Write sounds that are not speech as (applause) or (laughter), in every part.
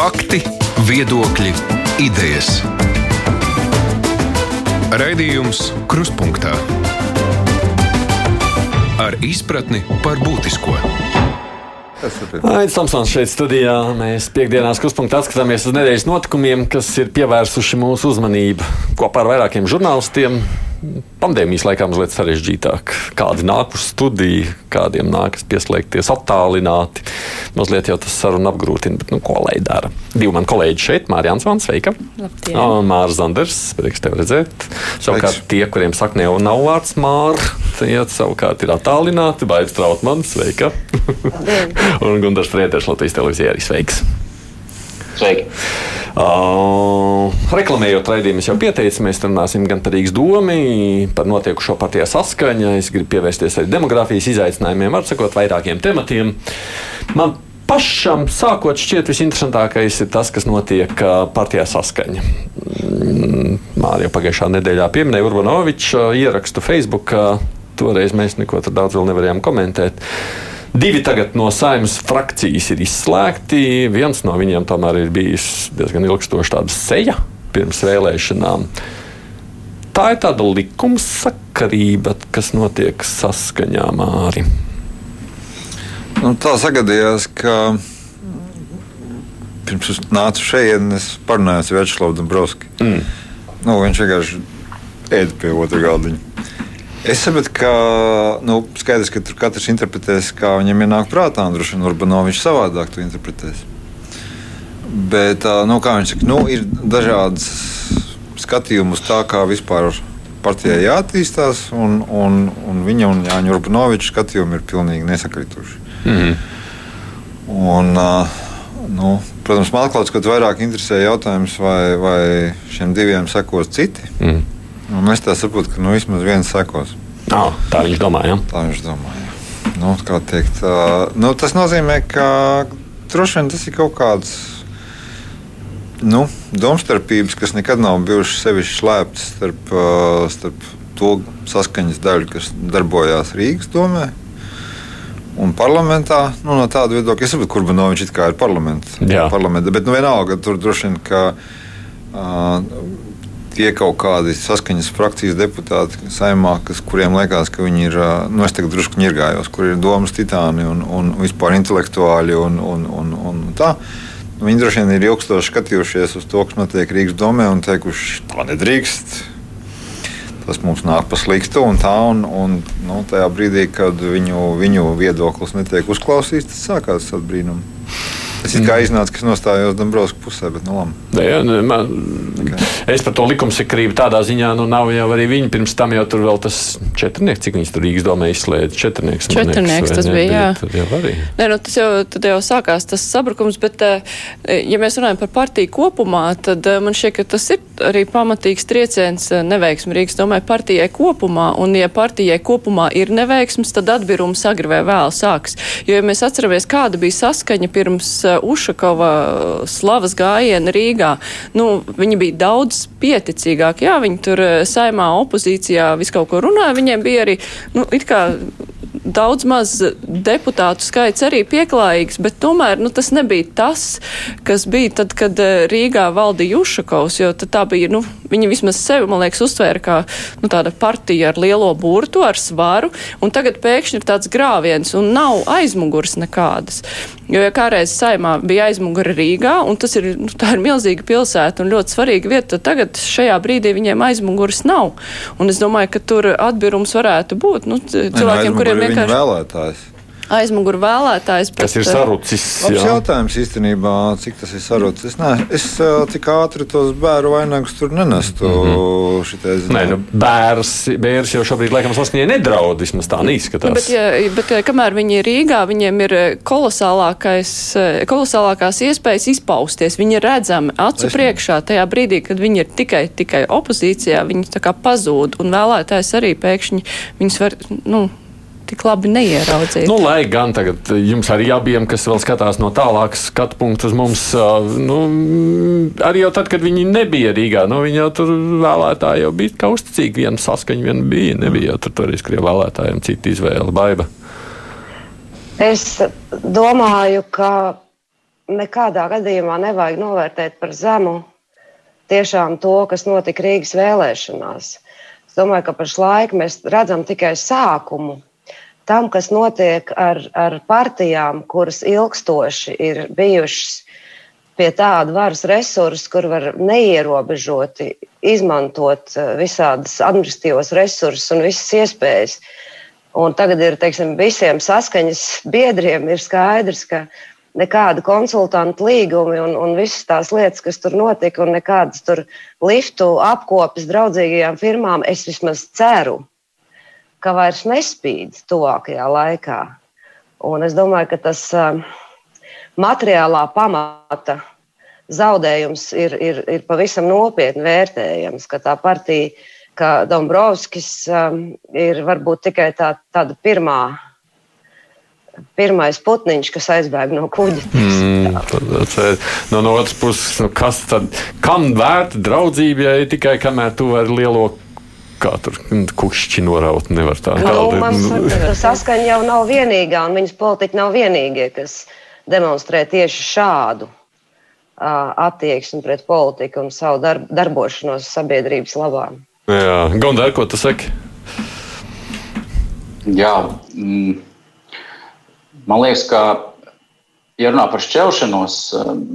Fakti, viedokļi, idejas. Raidījums Kruspunkta ar izpratni par būtisko. Aizsmeļamies, Tomsons šeit studijā. Mēs piekdienās kruspunktā atskatāmies uz nedēļas notikumiem, kas ir pievērsuši mūsu uzmanību kopā ar vairākiem žurnālistiem pandēmijas laikā mazliet sarežģītāk. Kādi nāk uz studiju, kādiem nākas pieslēgties attālināti. Mazliet jau tas sarunu apgrūtina, bet nu, ko lai dara? Divi mani kolēģi šeit, Mārija Ansvans, sveika. Māra Zanders, prieks tev redzēt. Savukārt tie, kuriem saknē jau nav vārds Māra, tie savukārt ir attālināti. Baigs Trautmans, sveika. Un Gundars Frieders, Latvijas televīzijā arī sveiks. Sveiki! Uh, reklamējot raidījumu, jau pieteicu, mēs runāsim gan par Rīgas domu, par notiekušo partijā saskaņu. Es gribu pievērsties arī demogrāfijas izaicinājumiem, var sakot, vairākiem tematiem. Man pašam sākot šķiet visinteresantākais ir tas, kas notiek partijā saskaņa. Mārija jau pagājušā nedēļā pieminēja Urbanoviča ierakstu Facebook. Toreiz mēs neko daudz vēl nevarējām komentēt. Divi tagad no saimnes frakcijas ir izslēgti. Viens no viņiem tomēr ir bijis diezgan ilgstoši tāda seja pirms vēlēšanām. Tā ir tāda likumsakarība, kas notiek saskaņā māri. Nu, tā sagadījās, ka pirms es nācu šeit, es parunāju ar Večslavu Dombrovski. Mm. Nu, viņš vienkārši ēda pie otra galdiņa. Es saprotu, ka nu, skaidrs, ka tur katrs interpretēs, kā viņam ienāk prātā, un droši vien Urbanovičs savādāk to interpretēs. Bet, nu, kā viņš saka, nu, ir dažādas skatījumi uz tā, kā vispār partijai jāattīstās, un, un, un viņa un Jāņa Urbanoviča skatījumi ir pilnīgi nesakrituši. Mm -hmm. un, nu, protams, man atklāts, ka vairāk interesē jautājums, vai, vai šiem diviem sekos citi. Mm -hmm. Un es tā saprotu, ka nu, vismaz viens sekos. Oh, tā viņš domā. Ja? Tā viņš domā. Ja. Nu, teikt, uh, nu, tas nozīmē, ka droši vien tas ir kaut kāds. Nu, domstarpības, kas nekad nav bijušas sevišķi slēptas starp, uh, starp to saskaņas daļu, kas darbojās Rīgas domē, un parlamentā. Nu, no tāda viedokļa, es saprotu, kur Burbuļs ir parlamentā. Parlamentā, bet nu, vienalga tur droši vien, ka uh, tie kaut kādi saskaņas frakcijas deputāti saimā, kas, kuriem liekas, ka viņi ir, nu, es tagad drusku ņirgājos, kur ir domas titāni un, un vispār intelektuāļi un, un, un, un tā. Viņi droši vien ir ilgstoši skatījušies uz to, kas notiek Rīgas domē un teikuši, tā nedrīkst. Tas mums nāk pa sliktu, un tā, un, un nu, tajā brīdī, kad viņu, viņu viedoklis netiek uzklausīts, tas sākās tāds brīnums. Es kā iznācu, ka es nostājos Dombrovskis pusē, bet nu labi. Jā, nu, man, okay. Es par to likumsakrību tādā ziņā, nu nav jau arī viņi. Pirms tam jau tur vēl tas četrnieks, cik viņas tur Rīgas domē izslēdz. Četrnieks, četrnieks tas bija, jā. Tad jau, arī. Nē, nu, tas jau, tad jau sākās tas sabrukums, bet, eh, ja mēs runājam par partiju kopumā, tad eh, man šķiet, ka tas ir arī pamatīgs trieciens eh, neveiksmi Rīgas domē partijai kopumā. Un, ja partijai kopumā ir neveiksms, tad atbirums agri vai vēl sāks. Jo, ja mēs atceramies, kāda bija saskaņa pirms Ušakova slavas gājiena Rīgā, nu, viņi bija daudz pieticīgāki. Jā, viņi tur eh, saimā opozīcijā visu kaut ko runāja. Viņiem bija arī, nu, it kā daudz maz deputātu skaits arī pieklājīgs, bet tomēr nu, tas nebija tas, kas bija tad, kad eh, Rīgā valdīja Jušakovs, jo tā bija, nu, viņi vismaz sevi, man liekas, uztvēra kā nu, tāda partija ar lielo burtu, ar svaru, un tagad pēkšņi ir tāds grāviens un nav aizmugurs nekādas. Jo, ja kādreiz saimā bija aizmugure Rīgā, un tas ir, nu, ir milzīga pilsēta un ļoti svarīga vieta, tad tagad šajā brīdī viņiem aizmuguras nav. Un es domāju, ka tur atbirums varētu būt nu, cilvēkiem, kuriem vienkārši. Vēlētājs aizmugurē vēlētājs. Bet, tas ir eh, sarucis. Tas jautājums īstenībā, cik tas ir sarucis. Es, ne, es eh, tik ātri tos bērnu vainagus tur nenestu. Mm -hmm. Nē, nu, bērs, bērs jau šobrīd laikam saskaņai nedraud, vismaz tā neizskatās. Bet, ja, bet kamēr viņi ir Rīgā, viņiem ir kolosālākais, kolosālākās iespējas izpausties. Viņi ir redzami acu es priekšā tajā brīdī, kad viņi ir tikai, tikai opozīcijā, viņi tā kā pazūd un vēlētājs arī pēkšņi viņus var, nu, tik labi neieraudzīt. Nu, lai gan tagad jums arī abiem, kas vēl skatās no tālākas skatu punktu uz mums, nu, arī jau tad, kad viņi nebija Rīgā, nu, viņi jau tur vēlētāji jau bija kā uzticīgi, viena saskaņa vien bija, nebija jau tur arī skrieja vēlētājiem cita izvēle, baiba. Es domāju, ka nekādā gadījumā nevajag novērtēt par zemu tiešām to, kas notika Rīgas vēlēšanās. Es domāju, ka pašlaik mēs redzam tikai sākumu tam, kas notiek ar, ar partijām, kuras ilgstoši ir bijušas pie tāda varas resursa, kur var neierobežoti izmantot eh, visādas administratīvos resursus un visas iespējas. Un tagad ir teiksim, visiem saskaņas biedriem skaidrs, ka nekāda konsultanta līgumi un, un visas tās lietas, kas tur notika, un nekādas tur liftu apkopes draudzīgajām firmām, es vismaz ceru, ka vairs nespīd tuvākajā laikā. Un es domāju, ka tas materiālā pamata zaudējums ir, ir, ir pavisam nopietni vērtējams, ka tā partija, ka Dombrovskis ir varbūt tikai tā, tāda pirmā pirmais putniņš, kas aizbēga no kuģa. Mm, no, no otras puses, nu, kas tad, kam vērta draudzība, ja tikai kamēr tu vari lielo kā tur kukšķi noraut. Nevar tā nu, man saskaņa jau nav vienīgā, un viņas politiķi nav vienīgie, kas demonstrē tieši šādu uh, attieksmi pret politiku un savu darb, darbošanos sabiedrības labā. Jā, Gondēr, ko tu saki? Jā, mm, Man liekas, ka, ja runā par šķelšanos,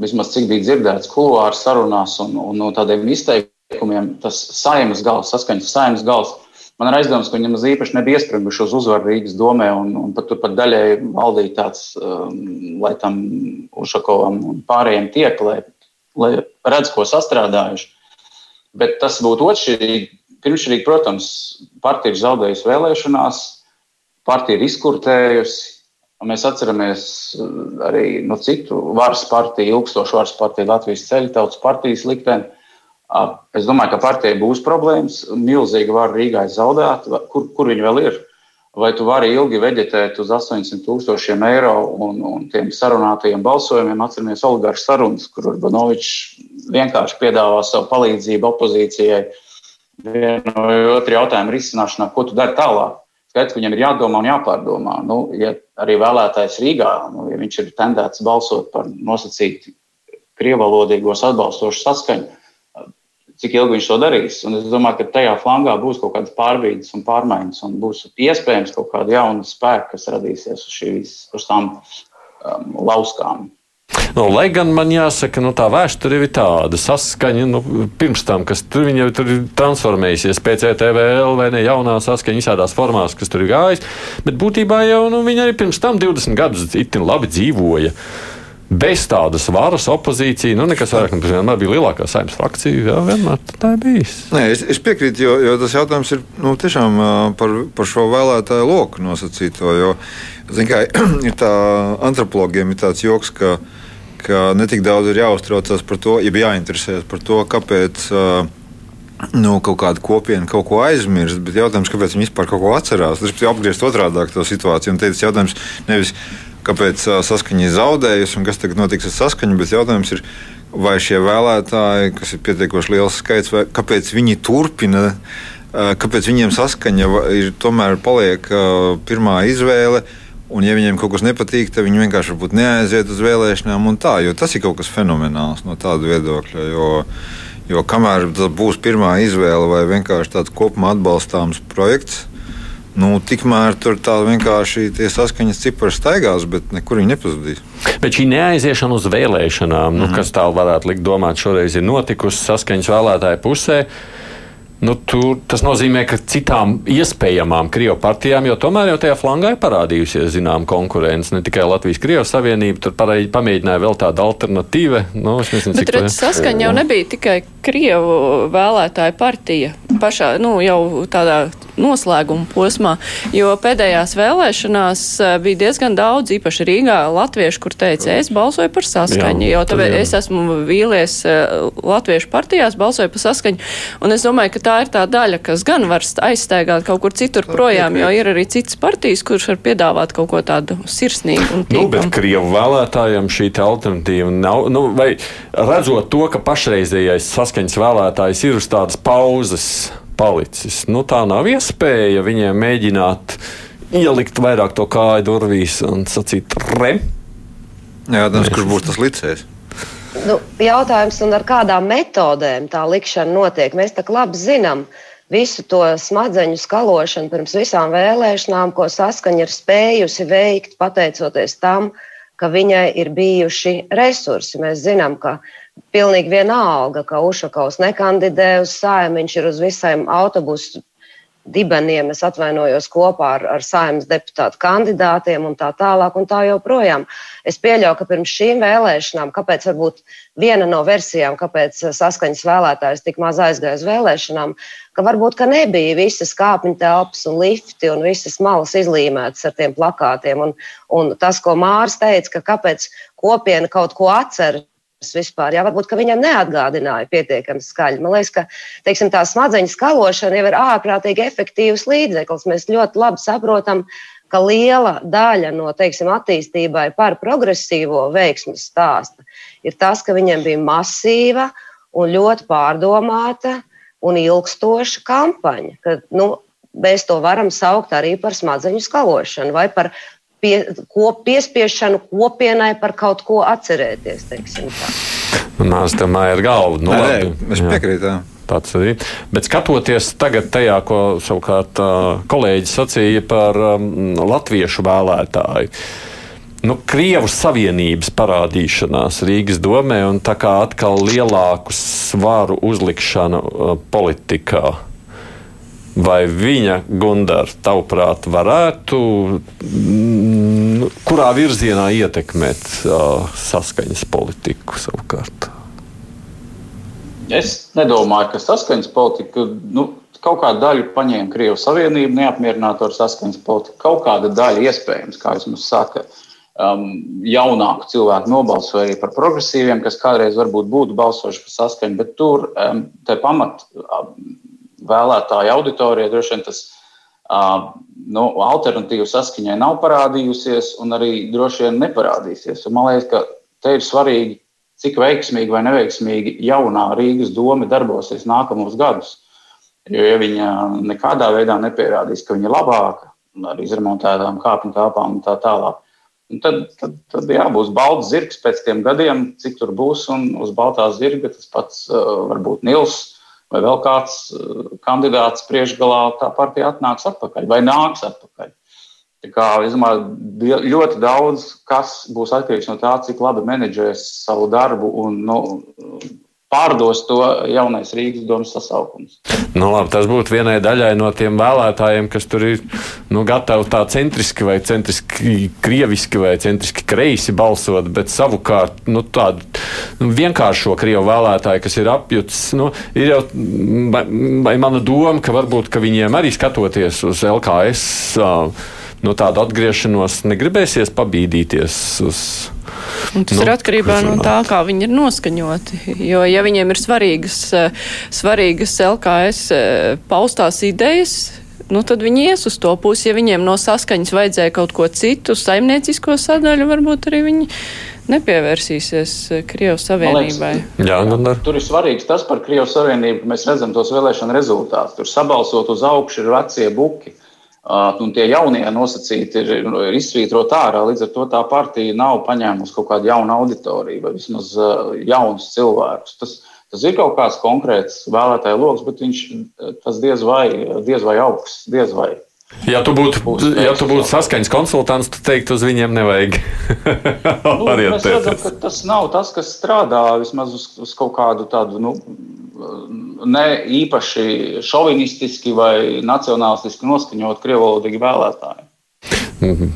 vismaz cik bija dzirdēts kuluāru sarunās un, un no tādiem izteikumiem, tas saimnes gals, saskaņas saimnes gals. Man ir aizdoms, ka viņam īpaši nebija iespringuši uz uzvaru Rīgas domē, un, un pat tur pat daļēji valdīja tāds, um, lai tam Ušakovam un pārējiem tiek, lai, lai redz, ko sastrādājuši. Bet tas būtu otršķirīgi. Pirmšķirīgi, protams, partija ir zaudējusi vēlēšanās, partija ir izkurtējusi, mēs atceramies uh, arī no citu varas partiju, ilgstošu varas partiju, Latvijas ceļu tautas partijas likteni. Es domāju, ka partijai būs problēmas. Milzīga vara Rīgā ir zaudēta. Kur, kur viņi vēl ir? Vai tu vari ilgi veģetēt uz 800 tūkstošiem eiro un, un tiem sarunātajiem balsojumiem? Atceramies oligarhu sarunas, kur Urbanovičs vienkārši piedāvā savu palīdzību opozīcijai vienu vai otru jautājumu risināšanā, ko tu dari tālāk. Skaidrs, ka viņam ir jādomā un jāpārdomā. Nu, ja arī vēlētājs Rīgā, nu, ja viņš ir tendēts balsot par nosacītu krievalodīgos atbalstošu saskaņu, cik ilgi viņš to darīs. Un es domāju, ka tajā flangā būs kaut kādas pārbīdes un pārmaiņas, un būs iespējams kaut kāda jauna spēka, kas radīsies uz, šīs, uz tām um, lauskām. Nu, lai gan man jāsaka, nu, tā vēsture ir tāda saskaņa, nu, pirms tam, kas tur jau tur ir transformējusies pēc ETVL vai ne jaunā saskaņa visādās formās, kas tur ir gājis. Bet būtībā jau nu, viņi arī pirms tam 20 gadus itin labi dzīvoja. Bez tādas varas opozīcija, nu, nekas vairāk, nu, vienmēr bija lielākā saimnes frakcija. Jā, vienmēr tā ir bijis. Nē, es, es piekrītu, jo, jo tas jautājums ir nu, tiešām par, par šo vēlētāju loku nosacīto. Jo, zin, kā, (clears throat) ir tā antropologiem ir tāds joks, ka uh, ka ne tik daudz ir jāuztraucas par to, ja jāinteresējas par to, kāpēc. Nu, kaut kāda kopiena kaut ko aizmirst, bet jautājums, kāpēc viņi vispār kaut ko atcerās? Tas ir apgriezt otrādi to situāciju. Un teicis, jautājums nevis, kāpēc saskaņa ir zaudējusi un kas tagad notiks ar saskaņu, bet jautājums ir, vai šie vēlētāji, kas ir pietiekoši liels skaits, vai kāpēc viņi turpina, kāpēc viņiem saskaņa ir tomēr paliek pirmā izvēle Un, ja viņiem kaut kas nepatīk, tad viņi vienkārši neaiziet uz vēlēšanām. Tā, tas ir kaut kas fenomenāls no tāda viedokļa. Jo, jo kamēr tas būs pirmā izvēle vai vienkārši tāds kopumā atbalstāms projekts, nu, tikmēr tur tā vienkārši tie saskaņas cipari staigās, bet nekur viņi nepazudīs. Bet šī neaiziešana uz vēlēšanām, nu, mm -hmm. kas tā varētu likt domāt, šoreiz ir notikusi saskaņas vēlētāju pusē. Nu, tur, tas nozīmē, ka citām iespējamām Krievijas partijām, jo tomēr jau tajā flangā ir parādījusies zināma konkurence. Ne tikai Latvijas-Krievijas Savienība, tur parādi, pamēģināja vēl tādu alternatīvu. Nu, nezinu, Bet redz, saskaņa jau nebija tikai Krievu vēlētāju partija pašā, nu, jau tādā noslēguma posmā, jo pēdējās vēlēšanās eh, bija diezgan daudz, īpaši Rīgā, latviešu, kur teica, es balsoju par saskaņu, jo tāpēc es esmu vīlies eh, latviešu partijās, balsoju par saskaņu, un es domāju, ka tā ir tā daļa, kas gan var aizsteigāt kaut kur citur projām, jo ir arī citas partijas, kuras var piedāvāt kaut ko tādu sirsnīgu un tīkamu. Nu, bet Krievu vēlētājiem šī alternatīva nav, nu, vai redzot to, ka pašreizējais saskaņas vēlētājs ir uz tādas pauzes, palicis. Nu, tā nav iespēja viņiem mēģināt ielikt vairāk to kāju durvīs un sacīt, re. Jā, tas, kurš būs tas licējs? Nu, jautājums, un ar kādām metodēm tā likšana notiek? Mēs tā labi zinām visu to smadzeņu skalošanu pirms visām vēlēšanām, ko saskaņa ir spējusi veikt pateicoties tam, ka viņai ir bijuši resursi. Mēs zinām, ka pilnīgi vienalga, ka Ušakovs nekandidē uz sājumu, viņš ir uz visiem autobusu dibeniem, es atvainojos kopā ar, ar saimnes deputātu kandidātiem un tā tālāk un tā joprojām. Es pieļauju, ka pirms šīm vēlēšanām, kāpēc varbūt viena no versijām, kāpēc saskaņas vēlētājs tik maz aizgāja uz vēlēšanām, ka varbūt ka nebija visas kāpņu telpas un lifti un visas malas izlīmētas ar tiem plakātiem. Un, un tas, ko Mārs teica, ka kāpēc kopiena kaut ko atceras vispār. Jā, varbūt viņam neatgādināja pietiekami skaļi. Man liekas, ka teiksim, tā smadzeņu skalošana jau ir ārprātīgi efektīvs līdzeklis. Mēs ļoti labi saprotam, ka liela daļa no teiksim, attīstībai par progresīvo veiksmes stāsta ir tas, ka viņiem bija masīva un ļoti pārdomāta un ilgstoša kampaņa. Ka, nu, mēs to varam saukt arī par smadzeņu skalošanu vai par pie, ko, piespiešanu kopienai par kaut ko atcerēties. Nāc, tam ir galva. Nu, Nē, labi, es piekrītu. Tāds arī. Bet skatoties tagad tajā, ko savukārt kolēģis sacīja par um, latviešu vēlētāju. Nu, Krievu savienības parādīšanās Rīgas domē un tā kā atkal lielāku svaru uzlikšana uh, politikā. Vai viņa, Gundar, tavuprāt, varētu mm, kurā virzienā ietekmēt uh, saskaņas politiku savukārt? Es nedomāju, ka saskaņas politika nu, kaut kādu daļu paņēma Krievijas Savienība, neapmierināta ar saskaņas politiku. Kaut kāda daļa iespējams, kā jūs mums sakat, um, jaunāku cilvēku nobalsoja arī par progresīviem, kas kādreiz varbūt būtu balsojuši par saskaņu, bet tur um, pamat. Um, vēlētāju auditorijai droši vien tas uh, nu, alternatīva saskaņai nav parādījusies un arī droši vien neparādīsies. Un man liekas, ka te ir svarīgi, cik veiksmīgi vai neveiksmīgi jaunā Rīgas doma darbosies nākamos gadus. Jo, ja viņa nekādā veidā nepierādīs, ka viņa ir labāka ar izremontētām kāpņu kāpām un tā tālāk, un tad, tad, tad jā, būs balts zirgs pēc tiem gadiem, cik tur būs. Un uz baltā zirga tas pats varbūt Nils vai vēl kāds eh, kandidāts priekšgalā, tā partija atnāks atpakaļ vai nāks atpakaļ. Tā kā, domāju, ļoti daudz kas būs atkarīgs no tā, cik labi menedžēs savu darbu un nu, pārdos to jaunais Rīgas domas sasaukums. Nu, labi, tas būtu vienai daļai no tiem vēlētājiem, kas tur ir nu, gatavi tā centriski vai centriski krieviski vai centriski kreisi balsot, bet savukārt nu, tādu nu, vienkāršo krievu vēlētāju, kas ir apjutis, nu, ir jau vai, mana doma, ka varbūt ka viņiem arī skatoties uz LKS. Uh, no tādu atgriešanos negribēsies pabīdīties uz. Un tas nu, ir atkarībā no tā, kā viņi ir noskaņoti. Jo, ja viņiem ir svarīgas, svarīgas LKS paustās idejas, nu, tad viņi ies uz to pusi. Ja viņiem no saskaņas vajadzēja kaut ko citu, saimniecisko sadaļu, varbūt arī viņi nepievērsīsies Krievijas Savienībai. Liekas, Jā, nu, nu. Tur ir svarīgs tas par Krievijas Savienību, ka mēs redzam tos vēlēšanu rezultātus. Tur sabalsot uz augšu ir vecie buki. Un tie jaunie nosacīti ir, ir izsvītrot ārā. Līdz ar to tā partija nav paņēmusi kaut kādu jaunu auditoriju vai vismaz jaunus cilvēkus. Tas, tas ir kaut kāds konkrēts vēlētāju lokus, bet viņš tas diez vai, diez vai augsts, diez vai. Ja tu būtu, ja tu būtu saskaņas konsultants, tad teiktu, uz viņiem nevajag nu, (laughs) mēs redzam, ka tas nav tas, kas strādā vismaz uz, uz kaut kādu tādu nu, ne īpaši šovinistiski vai nacionālistiski noskaņot krievalodīgi vēlētāji. Mhm.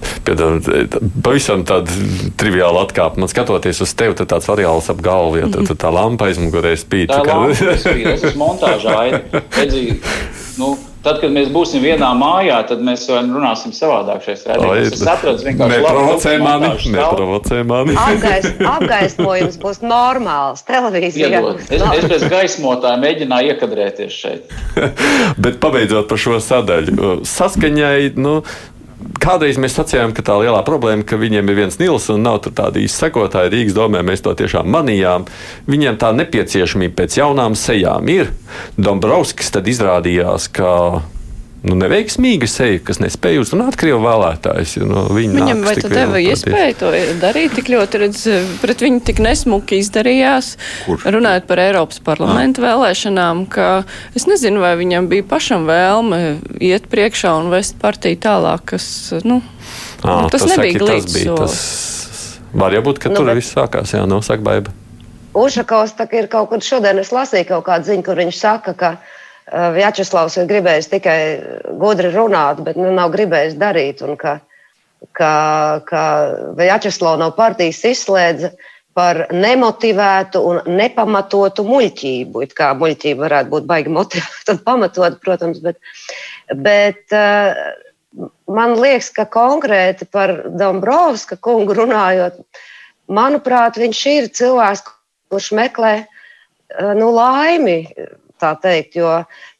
Pavisam tāda triviāla atkāpe. Man skatoties uz tevi, tad tāds variāls ap galvu, ja tā, tā, lampa aizmugurē spīd. Tā, kā... lampa spīd, es esmu montāžā. Redzi, nu, Tad, kad mēs būsim vienā mājā, tad mēs runāsim savādāk šeit. Es saprotu, vienkārši neprovocē mani. Neprovocē mani. Apgaist, apgaismojums būs normāls televīzijā. Es, es bez gaismotāja mēģināju iekadrēties šeit. (laughs) Bet pabeidzot par šo sadaļu. Saskaņai, nu, kādreiz mēs sacījām, ka tā lielā problēma, ka viņiem ir viens nils un nav tāda īsta sekotāja Rīgas domē, mēs to tiešām manījām. Viņiem tā nepieciešamība pēc jaunām sejām ir. Dombrovskis tad izrādījās, ka nu, neveiksmīga seja, kas nespēja uzrunāt krievu vēlētājus. No Viņam vai tu deva iespēju to darīt tik ļoti, redz, pret viņu tik nesmuki izdarījās, Kurš? runājot par Eiropas parlamentu ah. vēlēšanām, ka es nezinu, vai viņam bija pašam vēlme iet priekšā un vest partiju tālāk, kas, nu, à, nu tas, tas nebija glīts. Var jau būt, ka nu, tur bet... viss sākās, jā, nosaka baiba. Ušakovs ir kaut kur šodien, es lasīju kaut kādu ziņu, kur viņš saka, ka Vjačeslavs ir gribējis tikai gudri runāt, bet nu, nav gribējis darīt. Un ka, ka, ka Vjačeslavs no partijas izslēdza par nemotivētu un nepamatotu muļķību. It kā muļķība varētu būt baigi motivēta un pamatot, protams, bet, bet man liekas, ka konkrēti par Dombrovska kungu runājot, manuprāt, viņš ir cilvēks, kurš meklē nu, laimi. Tā teikt, jo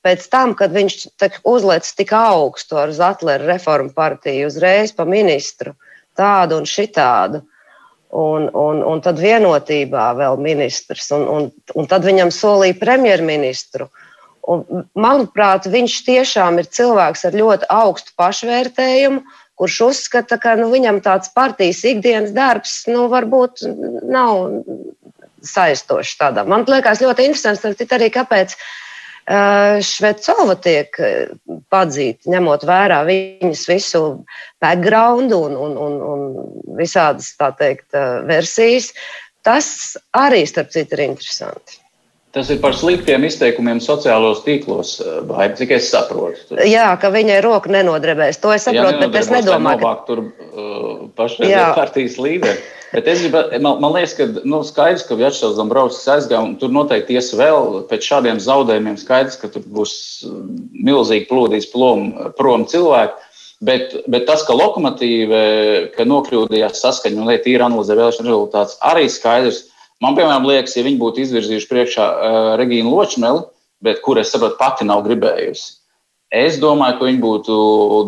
pēc tam, kad viņš uzliekas tik augstu ar Zatleru reformu partiju, uzreiz pa ministru, tādu un šitādu, un, un, un tad vienotībā vēl ministrs, un, un, un tad viņam solīja premjerministru. Un, manuprāt, viņš tiešām ir cilvēks ar ļoti augstu pašvērtējumu, kurš uzskata, ka nu, viņam tāds partijas ikdienas darbs nu, varbūt nav saistošs tādā. Man liekas ļoti interesants arī, kāpēc uh, Švecova tiek padzīta, ņemot vērā viņas visu background un, un, un, un visādas, tā teikt, versijas. Tas arī, starp citu, ir interesanti. Tas ir par sliktiem izteikumiem sociālos tīklos, vai cik es saprotu? Jā, ka viņai roka nenodrebēs. To es saprotu, Jā, bet es nedomāju, ka tur uh, pašreizējā partijas līderi. Bet es gribu, man, man liekas, ka nu, skaidrs, ka Vjačslavs Dombrovskis aizgāja, un tur noteikti ies vēl pēc šādiem zaudējumiem. Skaidrs, ka tur būs uh, milzīgi plūdīs plom, prom cilvēki. Bet, bet tas, ka lokomotīva ka nokļūdījās saskaņa un tīra analizē vēlēšanu rezultātus, arī skaidrs. Man, piemēram, liekas, ja viņi būtu izvirzījuši priekšā uh, Regīnu Ločmeli, bet kur es saprotu, pati nav gribējusi, Es domāju, ka viņi būtu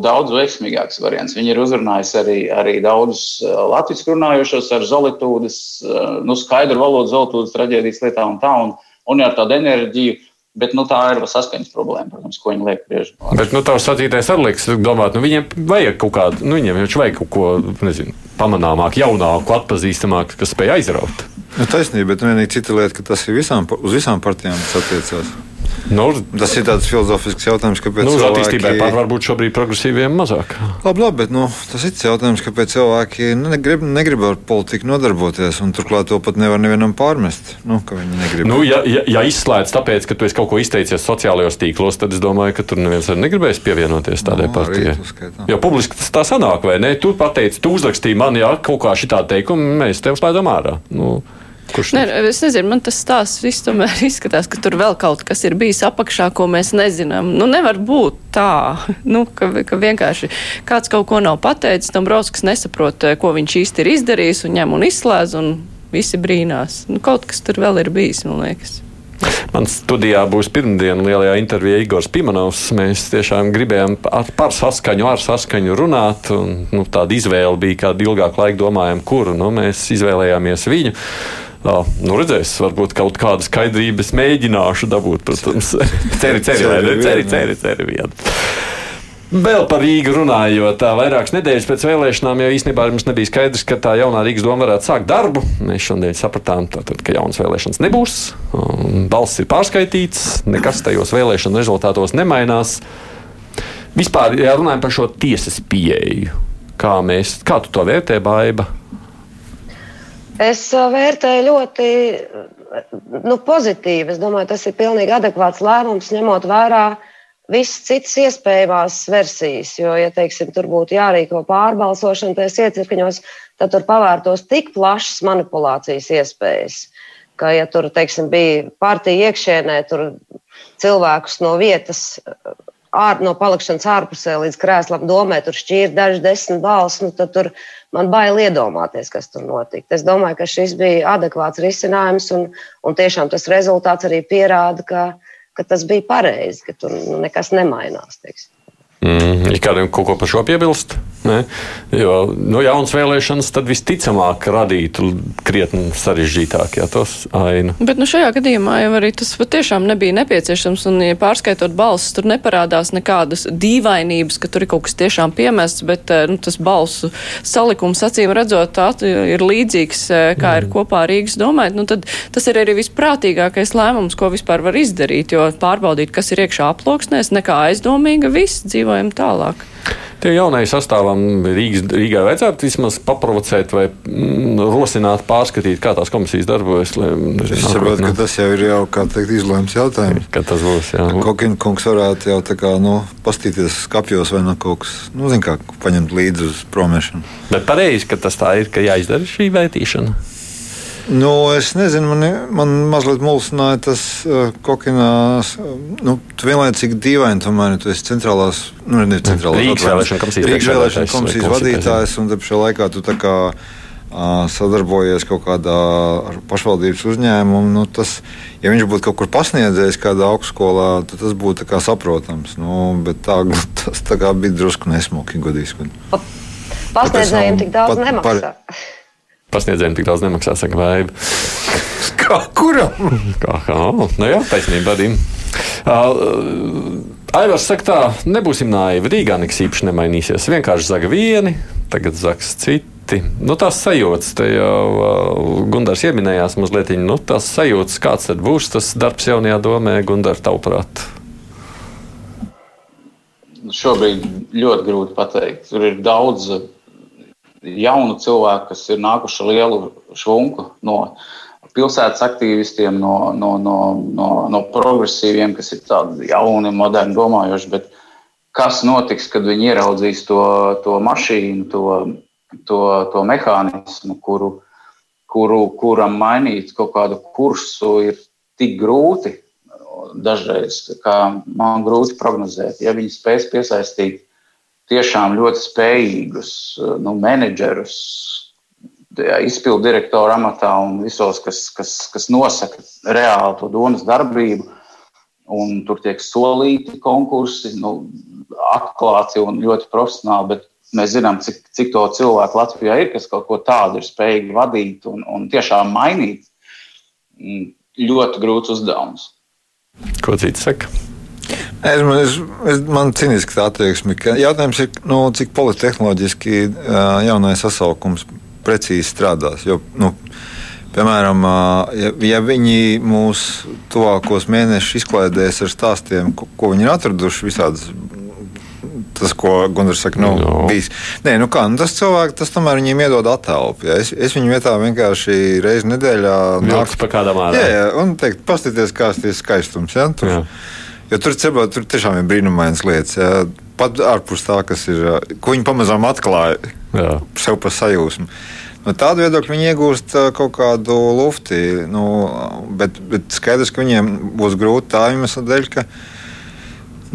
daudz veiksmīgāks variants. Viņi ir uzrunājuši arī, arī daudzus eh, latviešu runājošos ar zolitūdas, eh, nu, skaidru valodu, zolitūdas traģēdijas lietām un tā, un, un ar tādu enerģiju. Bet nu, tā ir saskaņas problēma, protams, ko viņi liek bieži. Bet nu, tavs sacītais arī liekas, domāt, nu, viņiem vajag kaut kādu, nu, viņiem vajag kaut ko, nezinu, pamanāmāku, jaunāku, atpazīstamāku, kas spēj aizraut. Nu, taisnība, bet vienīgi cita lieta, ka tas ir visām, uz visām partijām attiecās. Nu, tas ir tāds filozofisks jautājums, kāpēc nu, cilvēki... attīstībai pār varbūt šobrīd progresīviem mazāk. Labi, labi bet nu, tas ir jautājums, kāpēc cilvēki negrib, negrib ar politiku nodarboties, un turklāt to pat nevar nevienam pārmest. Nu, nu, ja, ja, ja izslēdz tāpēc, ka tu esi kaut ko izteicies sociālajos tīklos, tad es domāju, ka tur neviens arī negribēs pievienoties tādai no, nu, partijai. Jo publiski tas tā sanāk, vai ne? Tu pateici, tu uzrakstīji man, ja kaut kā šī tā teikuma, mēs tev slēdzam ārā. Nu, Kurš ne, es nezinu, man tas stāsts viss tomēr (laughs) izskatās, ka tur vēl kaut kas ir bijis apakšā, ko mēs nezinām. Nu, nevar būt tā, (laughs) nu, ka, ka vienkārši kāds kaut ko nav pateicis, tam Brauskis nesaprot, eh, ko viņš īsti ir izdarījis un ņem un izslēdz, un visi brīnās. Nu, kaut kas tur vēl ir bijis, man liekas. Man studijā būs pirmdiena lielajā intervijā Igors Pimanovs. Mēs tiešām gribējām ar, par saskaņu, ar saskaņu runāt. Un, nu, tāda izvēle bija, kādu ilgāku laiku domājām, kuru nu, mēs izvēlējāmies viņu. Nu, redzēs, varbūt kaut kādu skaidrības mēģināšu dabūt. Protams, (laughs) ceri, ceri, ceri, ceri, ceri, ceri vienu. Vēl par Rīgu runājot, tā vairākas nedēļas pēc vēlēšanām jau īstenībā mums nebija skaidrs, ka tā jaunā Rīgas doma varētu sākt darbu. Mēs šodien sapratām, tātad, ka jaunas vēlēšanas nebūs. Balsts ir pārskaitīts, nekas tajos vēlēšanu rezultātos nemainās. Vispār, ja runājam par šo tiesas pieeju, kā, mēs, kā tu to vērtē, Baiba? Es vērtēju ļoti nu, pozitīvi. Es domāju, tas ir pilnīgi adekvāts lēmums, ņemot vērā visas citas iespējamās versijas. Jo, ja teiksim, tur būtu jārīko pārbalsošana tajos iecirkņos, tad tur pavērtos tik plašas manipulācijas iespējas. Ka, ja tur teiksim, bija partija iekšienē, tur cilvēkus no vietas ār, no palikšanas ārpusē līdz krēslam domē, tur šķīra daži desmit balss, nu, tad tur man bail iedomāties, kas tur notika. Es domāju, ka šis bija adekvāts risinājums, un, un tiešām tas rezultāts arī pierāda, ka, ka tas bija pareizi, ka tur nu, nekas nemainās. Teiksim. Mm, ja kādam kaut ko par šo piebilst? Ne? Jo nu, jaunas vēlēšanas tad visticamāk radītu krietni sarežģītāk ja, tos ainu. Bet nu, šajā gadījumā jau arī tas patiešām nebija nepieciešams. Un, ja pārskaitot balsis, tur neparādās nekādas dīvainības, ka tur ir kaut kas tiešām piemests, bet eh, nu, tas balsu salikums acīm redzot tā, ir līdzīgs, eh, kā mm. ir kopā Rīgas domājot. Nu, tas ir arī visprātīgākais lēmums, ko vispār var izdarīt, jo pārbaudīt, kas ir iekšā aploksnēs, nekā aizdomīga, viss dzīvojam tālāk. Tie jaunai sastāvam Rīgas, Rīgā vajadzētu vismaz paprovocēt vai mm, rosināt, pārskatīt, kā tās komisijas darbojas. Lai, es saprotu, ka tas jau ir jau, teikt, izlēms jautājums. Kad tas būs, jā. Kokina kungs varētu jau tā kā, nu, pastīties skapjos vai no kaut kas, nu, zin kā, paņemt līdzi uz promēšanu. Bet pareizi, ka tas tā ir, ka jāizdara šī vērtīšana. Nu, es nezinu, man, man mazliet mulsināja tas uh, kokinās. Uh, nu, tu vienlaicīgi dīvaini, tomēr tu esi centrālās, nu, ne centrālās priekšvēlēšana komisijas, priekšvēlēšana komisijas vadītājs, un te šajā laikā tu tā kā sadarbojies kaut kādā pašvaldības uzņēmumā. Nu, tas, ja viņš būtu kaut kur pasniedzējis kādā augstskolā, tad tas būtu saprotams. Nu, bet tā, (laughs) tas tā bija drusku nesmuki, godīgi. Pasniedzējiem tik daudz pat, nemaksā. Par, pasniedzējiem tik daudz nemaksā, saka Vaiba. Kā kuram? Kā, kā, nu jā, taisnība arī. Uh, Aivars saka, tā nebūsim naivi. Rīgā nekas īpaši nemainīsies. Vienkārši zaga vieni, tagad zags citi. Nu, tās sajūtas, te jau uh, Gunārs pieminējās mazliet, nu, tās sajūtas, kāds tad būs tas darbs jaunajā domē, Gunārs, tavuprāt? Šobrīd ļoti grūti pateikt. Tur ir daudz jaunu cilvēku, kas ir nākuši lielu švunku no pilsētas aktīvistiem, no, no, no, no, no progresīviem, kas ir tādi jauni, moderni domājoši. Bet kas notiks, kad viņi ieraudzīs to, to mašīnu, to, to, to mehānismu, kuru, kuru, kuram mainīt kaut kādu kursu, ir tik grūti. Dažreiz man grūti prognozēt, ja viņi spēs piesaistīt tiešām ļoti spējīgus nu, menedžerus, izpildu direktoru amatā un visos, kas, kas, kas nosaka reāli to domas darbību. Un tur tiek solīti konkursi, nu, atklāti un ļoti profesionāli, bet mēs zinām, cik, cik to cilvēku Latvijā ir, kas kaut ko tādu ir spējīgi vadīt un, un tiešām mainīt. Mm, ļoti grūts uzdevums. Ko cits saka? Es, es, es, man cīniski tā attieksme, ka jautājums ir, nu, cik politehnoloģiski jaunais sasaukums precīzi strādās. Jo, nu, Piemēram, ja, ja viņi mūsu tuvākos mēnešus izklaidēs ar stāstiem, ko, ko viņi ir atraduši visādas tas, ko Gunārs saka, nu, no. bijis. Nē, nu kā, nu, tas cilvēks, tas tomēr viņiem iedod attēlu. Ja? Es, es viņu vietā vienkārši reizi nedēļā nāku pa kādam ārā. Jā, jā, un teikt, paskatieties, kāds ir skaistums. Ja? Tur, jā. Jo tur, cebā, tur tiešām ir brīnumainas lietas. Jā. Pat ārpus tā, kas ir, ko viņi pamazām atklāja jā. sev pa sajūsmu. No tāda viedokļa viņi iegūst kaut kādu lufti. Nu, bet, bet skaidrs, ka viņiem būs grūti tā iemesla dēļ, ka,